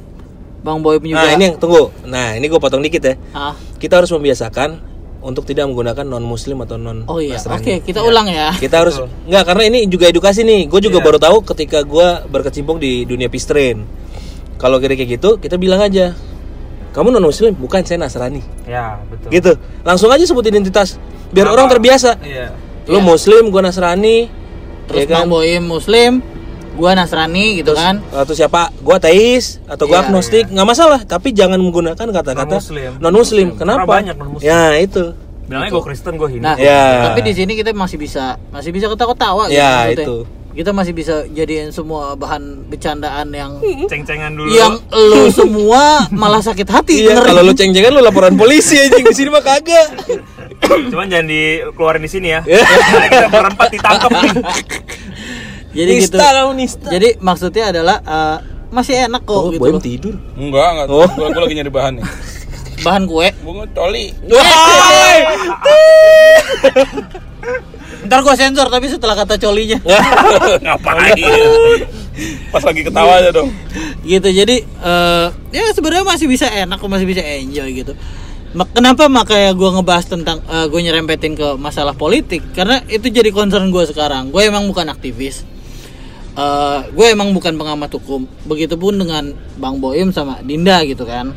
Bang Boy pun juga. nah ini yang tunggu. Nah ini gue potong dikit ya. Ah, kita harus membiasakan untuk tidak menggunakan non muslim atau non oh iya, oke kita ulang ya. kita harus nggak karena ini juga edukasi nih. Gue juga baru tahu ketika gue berkecimpung di dunia pistrain kalau kira kayak gitu kita bilang aja kamu non muslim bukan saya nasrani. Ya betul. Gitu. Langsung aja sebut identitas biar orang terbiasa. Iya. Lu muslim gue nasrani Terus ya kan Bang Boy Muslim, gua Nasrani gitu kan? atau siapa gue ateis atau gue Iya, agnostik nggak masalah tapi jangan menggunakan kata-kata Non-muslim. non muslim kenapa Karena banyak non-muslim. ya itu bilangnya gue Kristen gue Hindu Nah, Ya. tapi di sini kita masih bisa masih bisa ketawa-tawa Ya, maksudnya. itu. Kita masih bisa jadiin semua bahan bercandaan yang ceng-cengan dulu yang lu semua malah sakit hati Iya, kalau lu ceng-cengan lu laporan polisi anjing di sini mah kagak. cuman jangan dikeluarin di sini ya Ya. Nanti kita berempat ditangkap nih Jadi gitu. Nista kamu nista. Jadi maksudnya adalah eh, masih enak kok Oh, gitu tidur. Enggak, enggak. Oh. Gua, gua lagi nyari bahan nih. bahan kue. Bunga coli. Ntar gue sensor tapi setelah kata colinya. Ngapain? Pas lagi ketawa aja dong. gitu jadi eh, ya sebenarnya masih bisa enak masih bisa enjoy gitu kenapa makanya gue ngebahas tentang gue nyerempetin ke masalah politik karena itu jadi concern gue sekarang gue emang bukan aktivis Eh, gue emang bukan pengamat hukum begitupun dengan bang Boim sama Dinda gitu kan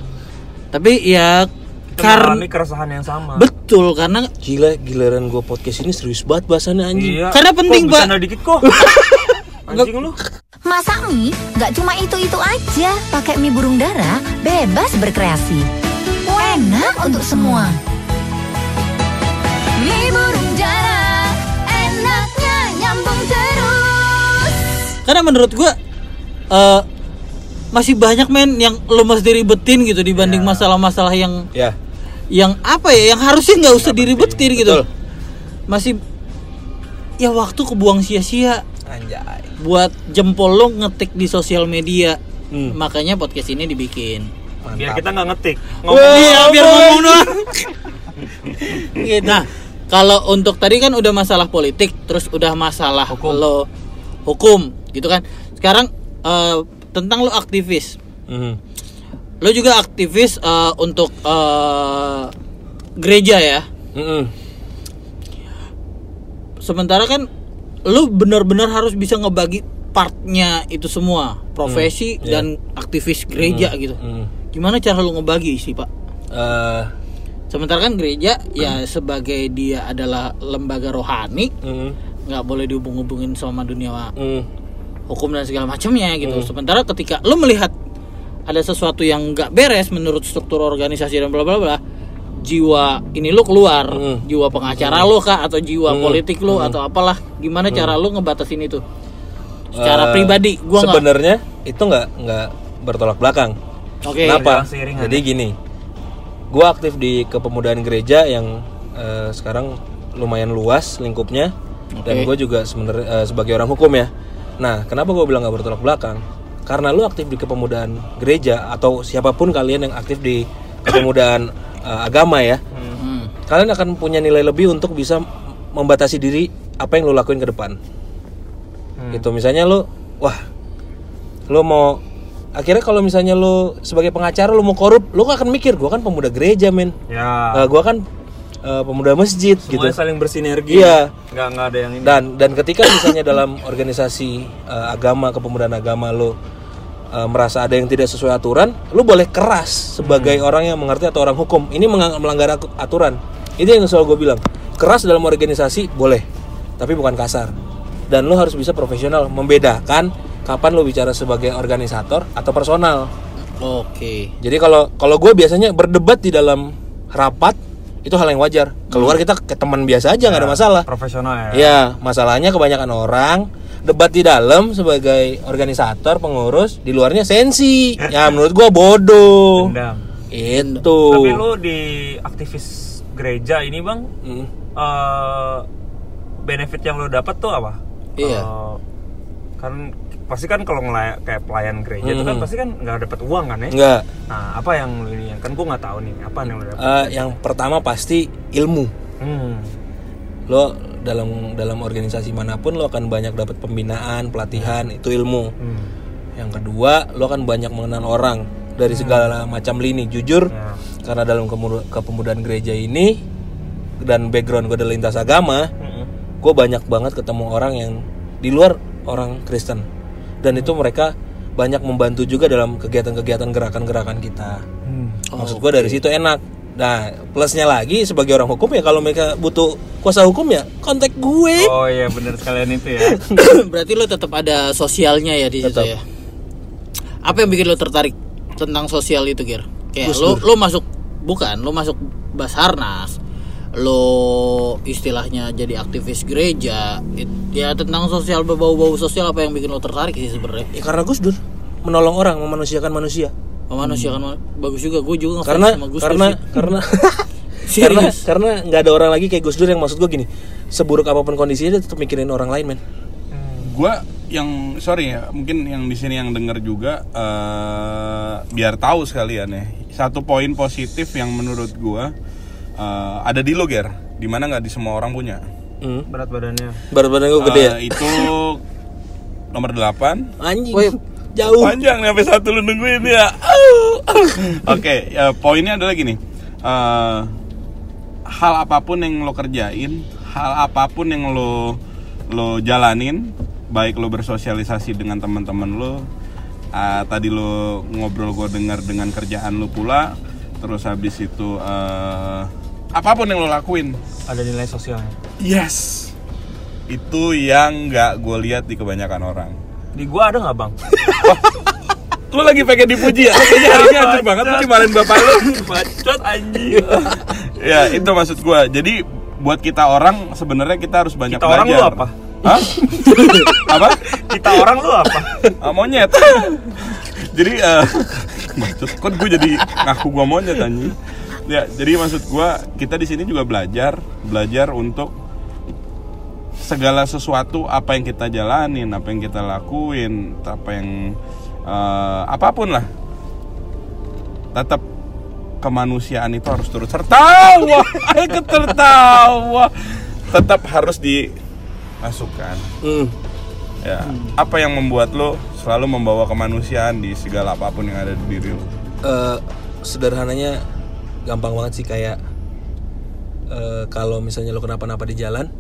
tapi ya karena keresahan yang sama betul karena Gila, giliran gue podcast ini serius banget bahasannya anjing. Iya. Karena penting, Pak. dikit kok anjing lu Masak mie nggak cuma itu-itu aja. Pakai mie burung dara, bebas berkreasi. Enak untuk semua. Mie burung dara, enaknya nyambung terus. karena menurut gue eh masih banyak men yang lo mesti ribetin gitu dibanding masalah-masalah yang Ya. yang apa ya yang harusnya nggak usah diribetin gitu Betul. masih ya waktu kebuang sia-sia Anjay. buat jempol lo ngetik di sosial media Hmm. makanya podcast ini dibikin biar kita nggak ngetik iya biar ngomong doang gitu. nah kalau untuk tadi kan udah masalah politik terus udah masalah Hukum. lo hukum gitu kan sekarang eh, tentang lo aktivis Mhm. lo juga aktivis eh, untuk eh, gereja ya Mhm. sementara kan lu benar-benar harus bisa ngebagi partnya itu semua profesi Hmm, iya. dan aktivis gereja gitu Mhm. Gimana cara lu ngebagi sih pak Eh, sementara kan gereja Hmm. ya sebagai dia adalah lembaga rohani mhm. nggak boleh dihubung-hubungin sama dunia Mhm. hukum dan segala macamnya gitu Hmm. sementara ketika lu melihat ada sesuatu yang nggak beres menurut struktur organisasi dan bla bla bla jiwa ini lu keluar Hmm. jiwa pengacara lu kah atau jiwa Hmm. politik lu atau apalah gimana cara lu ngebatasin itu secara Eh, pribadi gua sebenarnya itu nggak nggak bertolak belakang. Oke Kenapa? Berjalan seiringan, Jadi ya. gini, gua aktif di kepemudaan gereja yang eh, sekarang lumayan luas lingkupnya dan Oke. gue juga sebenarnya eh, sebagai orang hukum ya. Nah, kenapa gue bilang nggak bertolak belakang? Karena lu aktif di kepemudaan gereja atau siapa pun kalian yang aktif di kepemudaan eh, agama ya, Hmm. kalian akan punya nilai lebih untuk bisa membatasi diri apa yang lu lakuin ke depan. Gitu misalnya lu wah lu mau akhirnya kalau misalnya lu sebagai pengacara lu mau korup, lu akan mikir gua kan pemuda gereja, men. ya Nah, gua kan eh, pemuda masjid gitu. semuanya saling bersinergi Iya. nggak nggak ada yang ini Dan dan ketika misalnya dalam organisasi eh, agama, kepemudaan agama lu eh, merasa ada yang tidak sesuai aturan, lu boleh keras sebagai orang yang mengerti atau orang hukum. Ini melanggar aturan. Itu yang selalu gue bilang. Keras dalam organisasi boleh, tapi bukan kasar. Dan lu harus bisa profesional membedakan kapan lu bicara sebagai organisator atau personal. oke Jadi kalau kalau gue biasanya berdebat di dalam rapat itu hal yang wajar. Keluar kita ke teman biasa aja nggak ada masalah. profesional ya Ya, masalahnya kebanyakan orang debat di dalam sebagai organisator, pengurus, di luarnya sensi. Ya, menurut gua bodoh. dendam Itu. tapi lu di aktivis gereja ini bang Hmm. eh benefit yang lo dapat tuh apa? Iya. Eh, kan pasti kan kalau ngelay kayak pelayan gereja itu kan pasti kan nggak dapat uang kan ya? Enggak. Nah apa yang lo ini? Kan gua nggak tahu nih apa yang dapat. Eh, yang pertama pasti ilmu. Hmm. Lo dalam dalam organisasi mana pun lo akan banyak dapat pembinaan, pelatihan, itu ilmu. Hmm. Yang kedua, lo akan banyak mengenal orang dari segala macam lini. Jujur, Ya. karena dalam kemudu- kepemudaan gereja ini dan background gue adalah lintas agama, Mm-mm. gue banyak banget ketemu orang yang di luar orang Kristen dan itu mereka banyak membantu juga dalam kegiatan-kegiatan gerakan-gerakan kita. Hmm. Maksud gue dari situ enak. Nah plusnya lagi sebagai orang hukum ya kalau mereka butuh kuasa hukum ya kontak gue. Oh iya bener sekalian itu ya. berarti lo tetap ada sosialnya ya di situ Tetap. ya apa yang bikin lo tertarik tentang sosial itu Gir? kayak Gus lo lo masuk bukan lo masuk Basarnas lo istilahnya jadi aktivis gereja it- ya tentang sosial berbau-bau sosial apa yang bikin lo tertarik sih sebenarnya Ya karena Gus Dur menolong orang, memanusiakan manusia. memanusiakan man- bagus juga gue juga Karena sama Gus Dur karena sih. karena karena karena nggak ada orang lagi kayak Gus Dur yang maksud gue gini, seburuk apa pun kondisinya dia tetap mikirin orang lain men. Hmm. gua yang sorry ya mungkin yang di sini yang denger juga eh, biar tahu sekalian ya satu poin positif yang menurut gua eh, ada di lo ger di mana nggak di semua orang punya Hmm. berat badannya Berat badan gue gede ya? Eh, itu nomor 8 Anjing. Woi. Jauh. panjang nih sampai satu lu nungguin ya oke ya, poinnya adalah gini Eh, hal apa pun yang lo kerjain hal apa pun yang lo lo jalanin baik lo bersosialisasi dengan teman-teman lo ah, tadi lo ngobrol gue dengar dengan kerjaan lo pula terus habis itu eh, apa pun yang lo lakuin. Ada nilai sosialnya. Yes. Itu yang nggak gue lihat di kebanyakan orang. Di gua ada nggak bang? Lu lagi pengen dipuji ya? Kayaknya hari ini hancur banget. Lu dimarahin bapak lu. Bacot anjing. Ya itu maksud gua. Jadi buat kita orang sebenarnya kita harus banyak Kita orang belajar. lu apa? Hah? apa? kita orang lu apa? Ah, monyet. Jadi eh Maksud kok gue jadi ngaku gua monyet anjing Ya, jadi maksud gua kita di sini juga belajar, belajar untuk segala sesuatu apa yang kita jalanin, apa yang kita lakuin, apa yang eh, apa pun lah. Tetap kemanusiaan itu harus turut tertawa, ikut tertawa, tetap harus dimasukkan. Hmm. Ya, apa yang membuat lo selalu membawa kemanusiaan di segala apa pun yang ada di diri lo? Eh, sederhananya gampang banget sih kayak eh, kalau misalnya lo kenapa-napa di jalan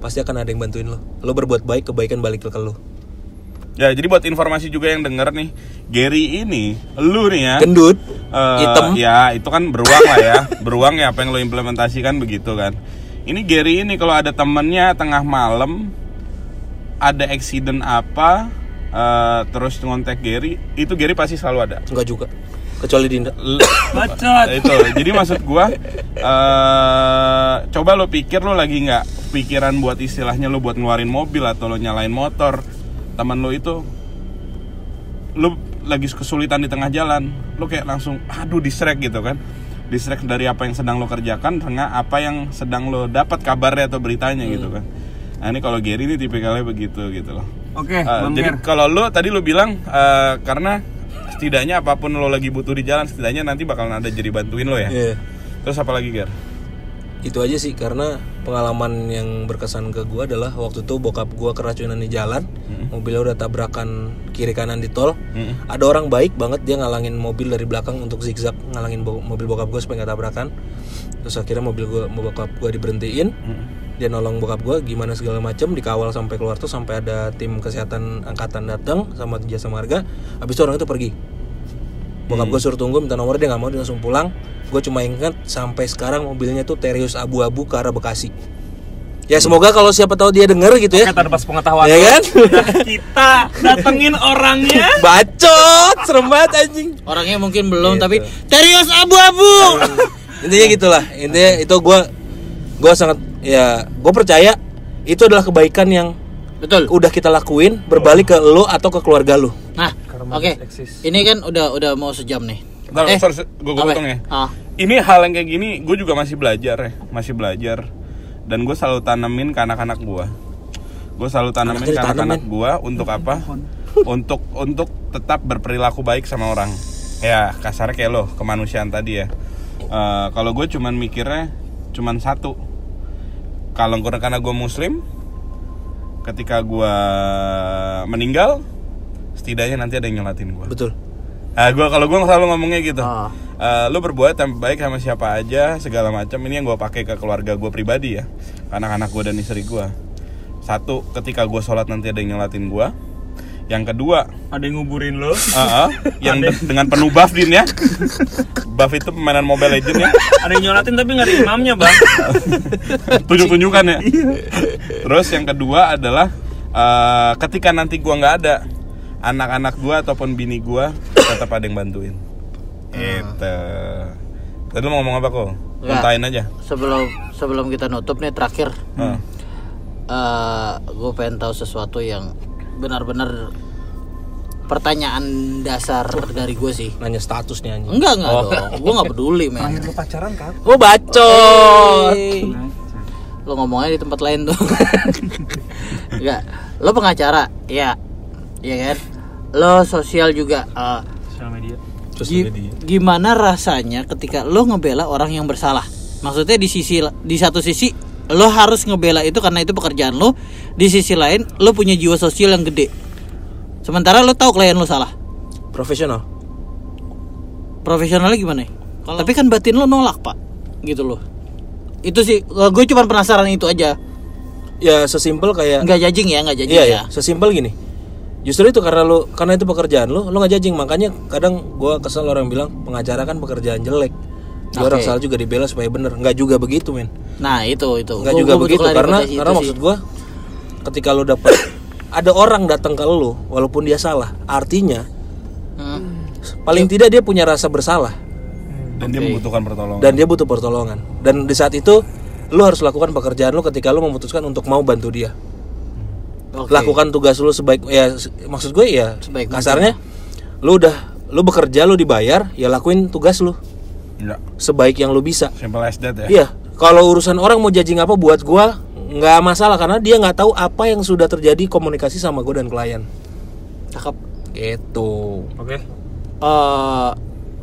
pasti akan ada yang bantuin lo. Lo berbuat baik, kebaikan balik ke lo. Ya, jadi buat informasi juga yang denger nih, Gary ini, lu nih ya, Gendut, eh, hitam. ya itu kan beruang lah ya, beruang ya apa yang lo implementasikan begitu kan. Ini Gary ini kalau ada temennya tengah malam, ada accident apa, eh, terus ngontek Gary, itu Gary pasti selalu ada. Enggak juga. Kecuali. L- bacot. Itu. Jadi maksud gua eh coba lo pikir lo lagi nggak pikiran buat istilahnya lo buat ngeluarin mobil atau lo nyalain motor teman lo itu lo lagi kesulitan di tengah jalan lo kayak langsung aduh distrek gitu kan. Distrek dari apa yang sedang lo kerjakan dengan apa yang sedang lo dapat kabarnya atau beritanya gitu kan. Nah ini kalau Gary ini tipikalnya begitu gitu loh. Oke Eh, bang jadi Ger. kalau lo tadi lo bilang eh, karena setidaknya apa pun lo lagi butuh di jalan setidaknya nanti bakalan ada jadi bantuin lo ya. Iya. Terus apa lagi Ger? Itu aja sih karena pengalaman yang berkesan ke gua adalah waktu itu bokap gua keracunan di jalan, mobilnya udah tabrakan kiri kanan di tol. Mm-mm. Ada orang baik banget dia ngalangin mobil dari belakang untuk zigzag ngalangin bo- mobil bokap gua supaya nggak tabrakan. Terus akhirnya mobil gua bokap gua diberhentiin. Dia nolong bokap gua gimana segala macam dikawal sampai keluar tuh sampai ada tim kesehatan angkatan datang sama jasa marga. Habis itu orang itu pergi. Bokap gue suruh tunggu minta nomor dia nggak mau dia langsung pulang. Gue cuma ingat sampai sekarang mobilnya tuh Terios abu-abu ke arah Bekasi. Ya semoga kalau siapa tahu dia denger gitu ya. Kata pas pengetahuan Ya kan? Kita datengin orangnya Bacot, serem banget anjing. Orangnya mungkin belum Gitu. tapi Terios abu-abu. Intinya gitulah. Intinya itu gue gue sangat ya gue percaya itu adalah kebaikan yang Betul. udah kita lakuin berbalik ke lo atau ke keluarga lo. Nah, oke. eksis. Ini kan udah udah mau sejam nih. Bentar, Eh, sorry, gue potong ya. Ah. Ini hal yang kayak gini, gue juga masih belajar ya, masih belajar. Dan gue selalu tanemin ke anak-anak gue. Gue selalu tanemin Anaknya ke anak-anak gue untuk apa? untuk untuk tetap berperilaku baik sama orang. Ya kasarnya kayak lo, kemanusiaan tadi ya. Eh, kalau gue cuman mikirnya cuman satu. Kalau gue karena gue muslim, ketika gue meninggal, setidaknya nanti ada yang nyelatin gue. Betul. Ah, gua kalau gua selalu ngomongnya gitu. Ah. Eh, lu berbuat yang baik sama siapa aja, segala macam. Ini yang gua pakai ke keluarga gua pribadi ya, anak-anak gua dan istri gua. Satu, ketika gua sholat nanti ada yang nyolatin gua. Yang kedua, Ada yang nguburin lo ah, ah, yang de- dengan penuh buff din ya. buff itu permainan Mobile Legend ya. Ada yang nyolatin tapi nggak ada imamnya bang Tunjuk-tunjukkan ya. Terus yang kedua adalah eh, ketika nanti gua nggak ada, anak-anak gua ataupun bini gua tetap ada yang bantuin. Itu. Tadi lu mau ngomong apa kok? Kontain aja. Sebelum sebelum kita nutup nih terakhir Heeh. eh gue pengen tahu sesuatu yang benar-benar pertanyaan dasar dari gue sih. Nanya status nih anjing. Enggak enggak dong, gue nggak peduli men. lu pacaran kan Oh bacot. Lo ngomongnya di tempat lain tuh. Enggak. Lo pengacara, ya. Iya kan? Lo sosial juga. eh, Sosial media. Gi- gimana rasanya ketika lo ngebela orang yang bersalah? Maksudnya di sisi di satu sisi lo harus ngebela itu karena itu pekerjaan lo. Di sisi lain lo punya jiwa sosial yang gede. Sementara lo tahu klien lo salah. Profesional. Profesionalnya gimana? Tapi kan batin lo nolak pak, gitu loh. Itu sih, gue cuma penasaran itu aja. Ya sesimpel kayak Nggak judging ya, nggak judging Iya ya. ya, sesimpel gini. Justru itu karena lu karena itu pekerjaan lu, lu nggak judging. Makanya kadang gua kesel orang bilang pengacara kan pekerjaan jelek. Dia orang Oke. salah juga dibela supaya bener. Nggak juga begitu, men. Nah itu itu. Nggak Gua- juga gua begitu karena karena maksud gua ketika lu dapat ada orang datang ke lu walaupun dia salah, artinya Hmm. paling tidak dia punya rasa bersalah Dan dia membutuhkan pertolongan. dan dia butuh pertolongan. Dan di saat itu lu harus lakukan pekerjaan lu ketika lu memutuskan untuk mau bantu dia. Oke. lakukan tugas lu sebaik ya maksud gue ya Sebaik kasarnya lu udah lu bekerja lu dibayar ya lakuin tugas lu Ya, sebaik yang lu bisa simple as that ya. iya kalau urusan orang mau judging apa buat gua nggak masalah karena dia nggak tahu apa yang sudah terjadi komunikasi sama gue dan klien Cakep. gitu Oke. Eh,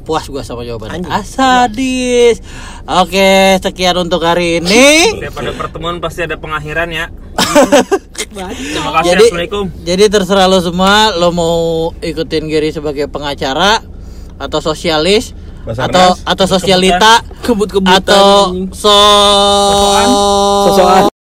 puas gua sama jawabannya. Asadis. Oke, sekian untuk hari ini. Setiap ada pertemuan pasti ada pengakhiran ya. Terima kasih. jadi, Assalamualaikum. jadi terserah lo semua, lo mau ikutin Giri sebagai pengacara atau sosialis Basarnas. atau atau sosialita Kebut-kebutan. atau so Sosokan.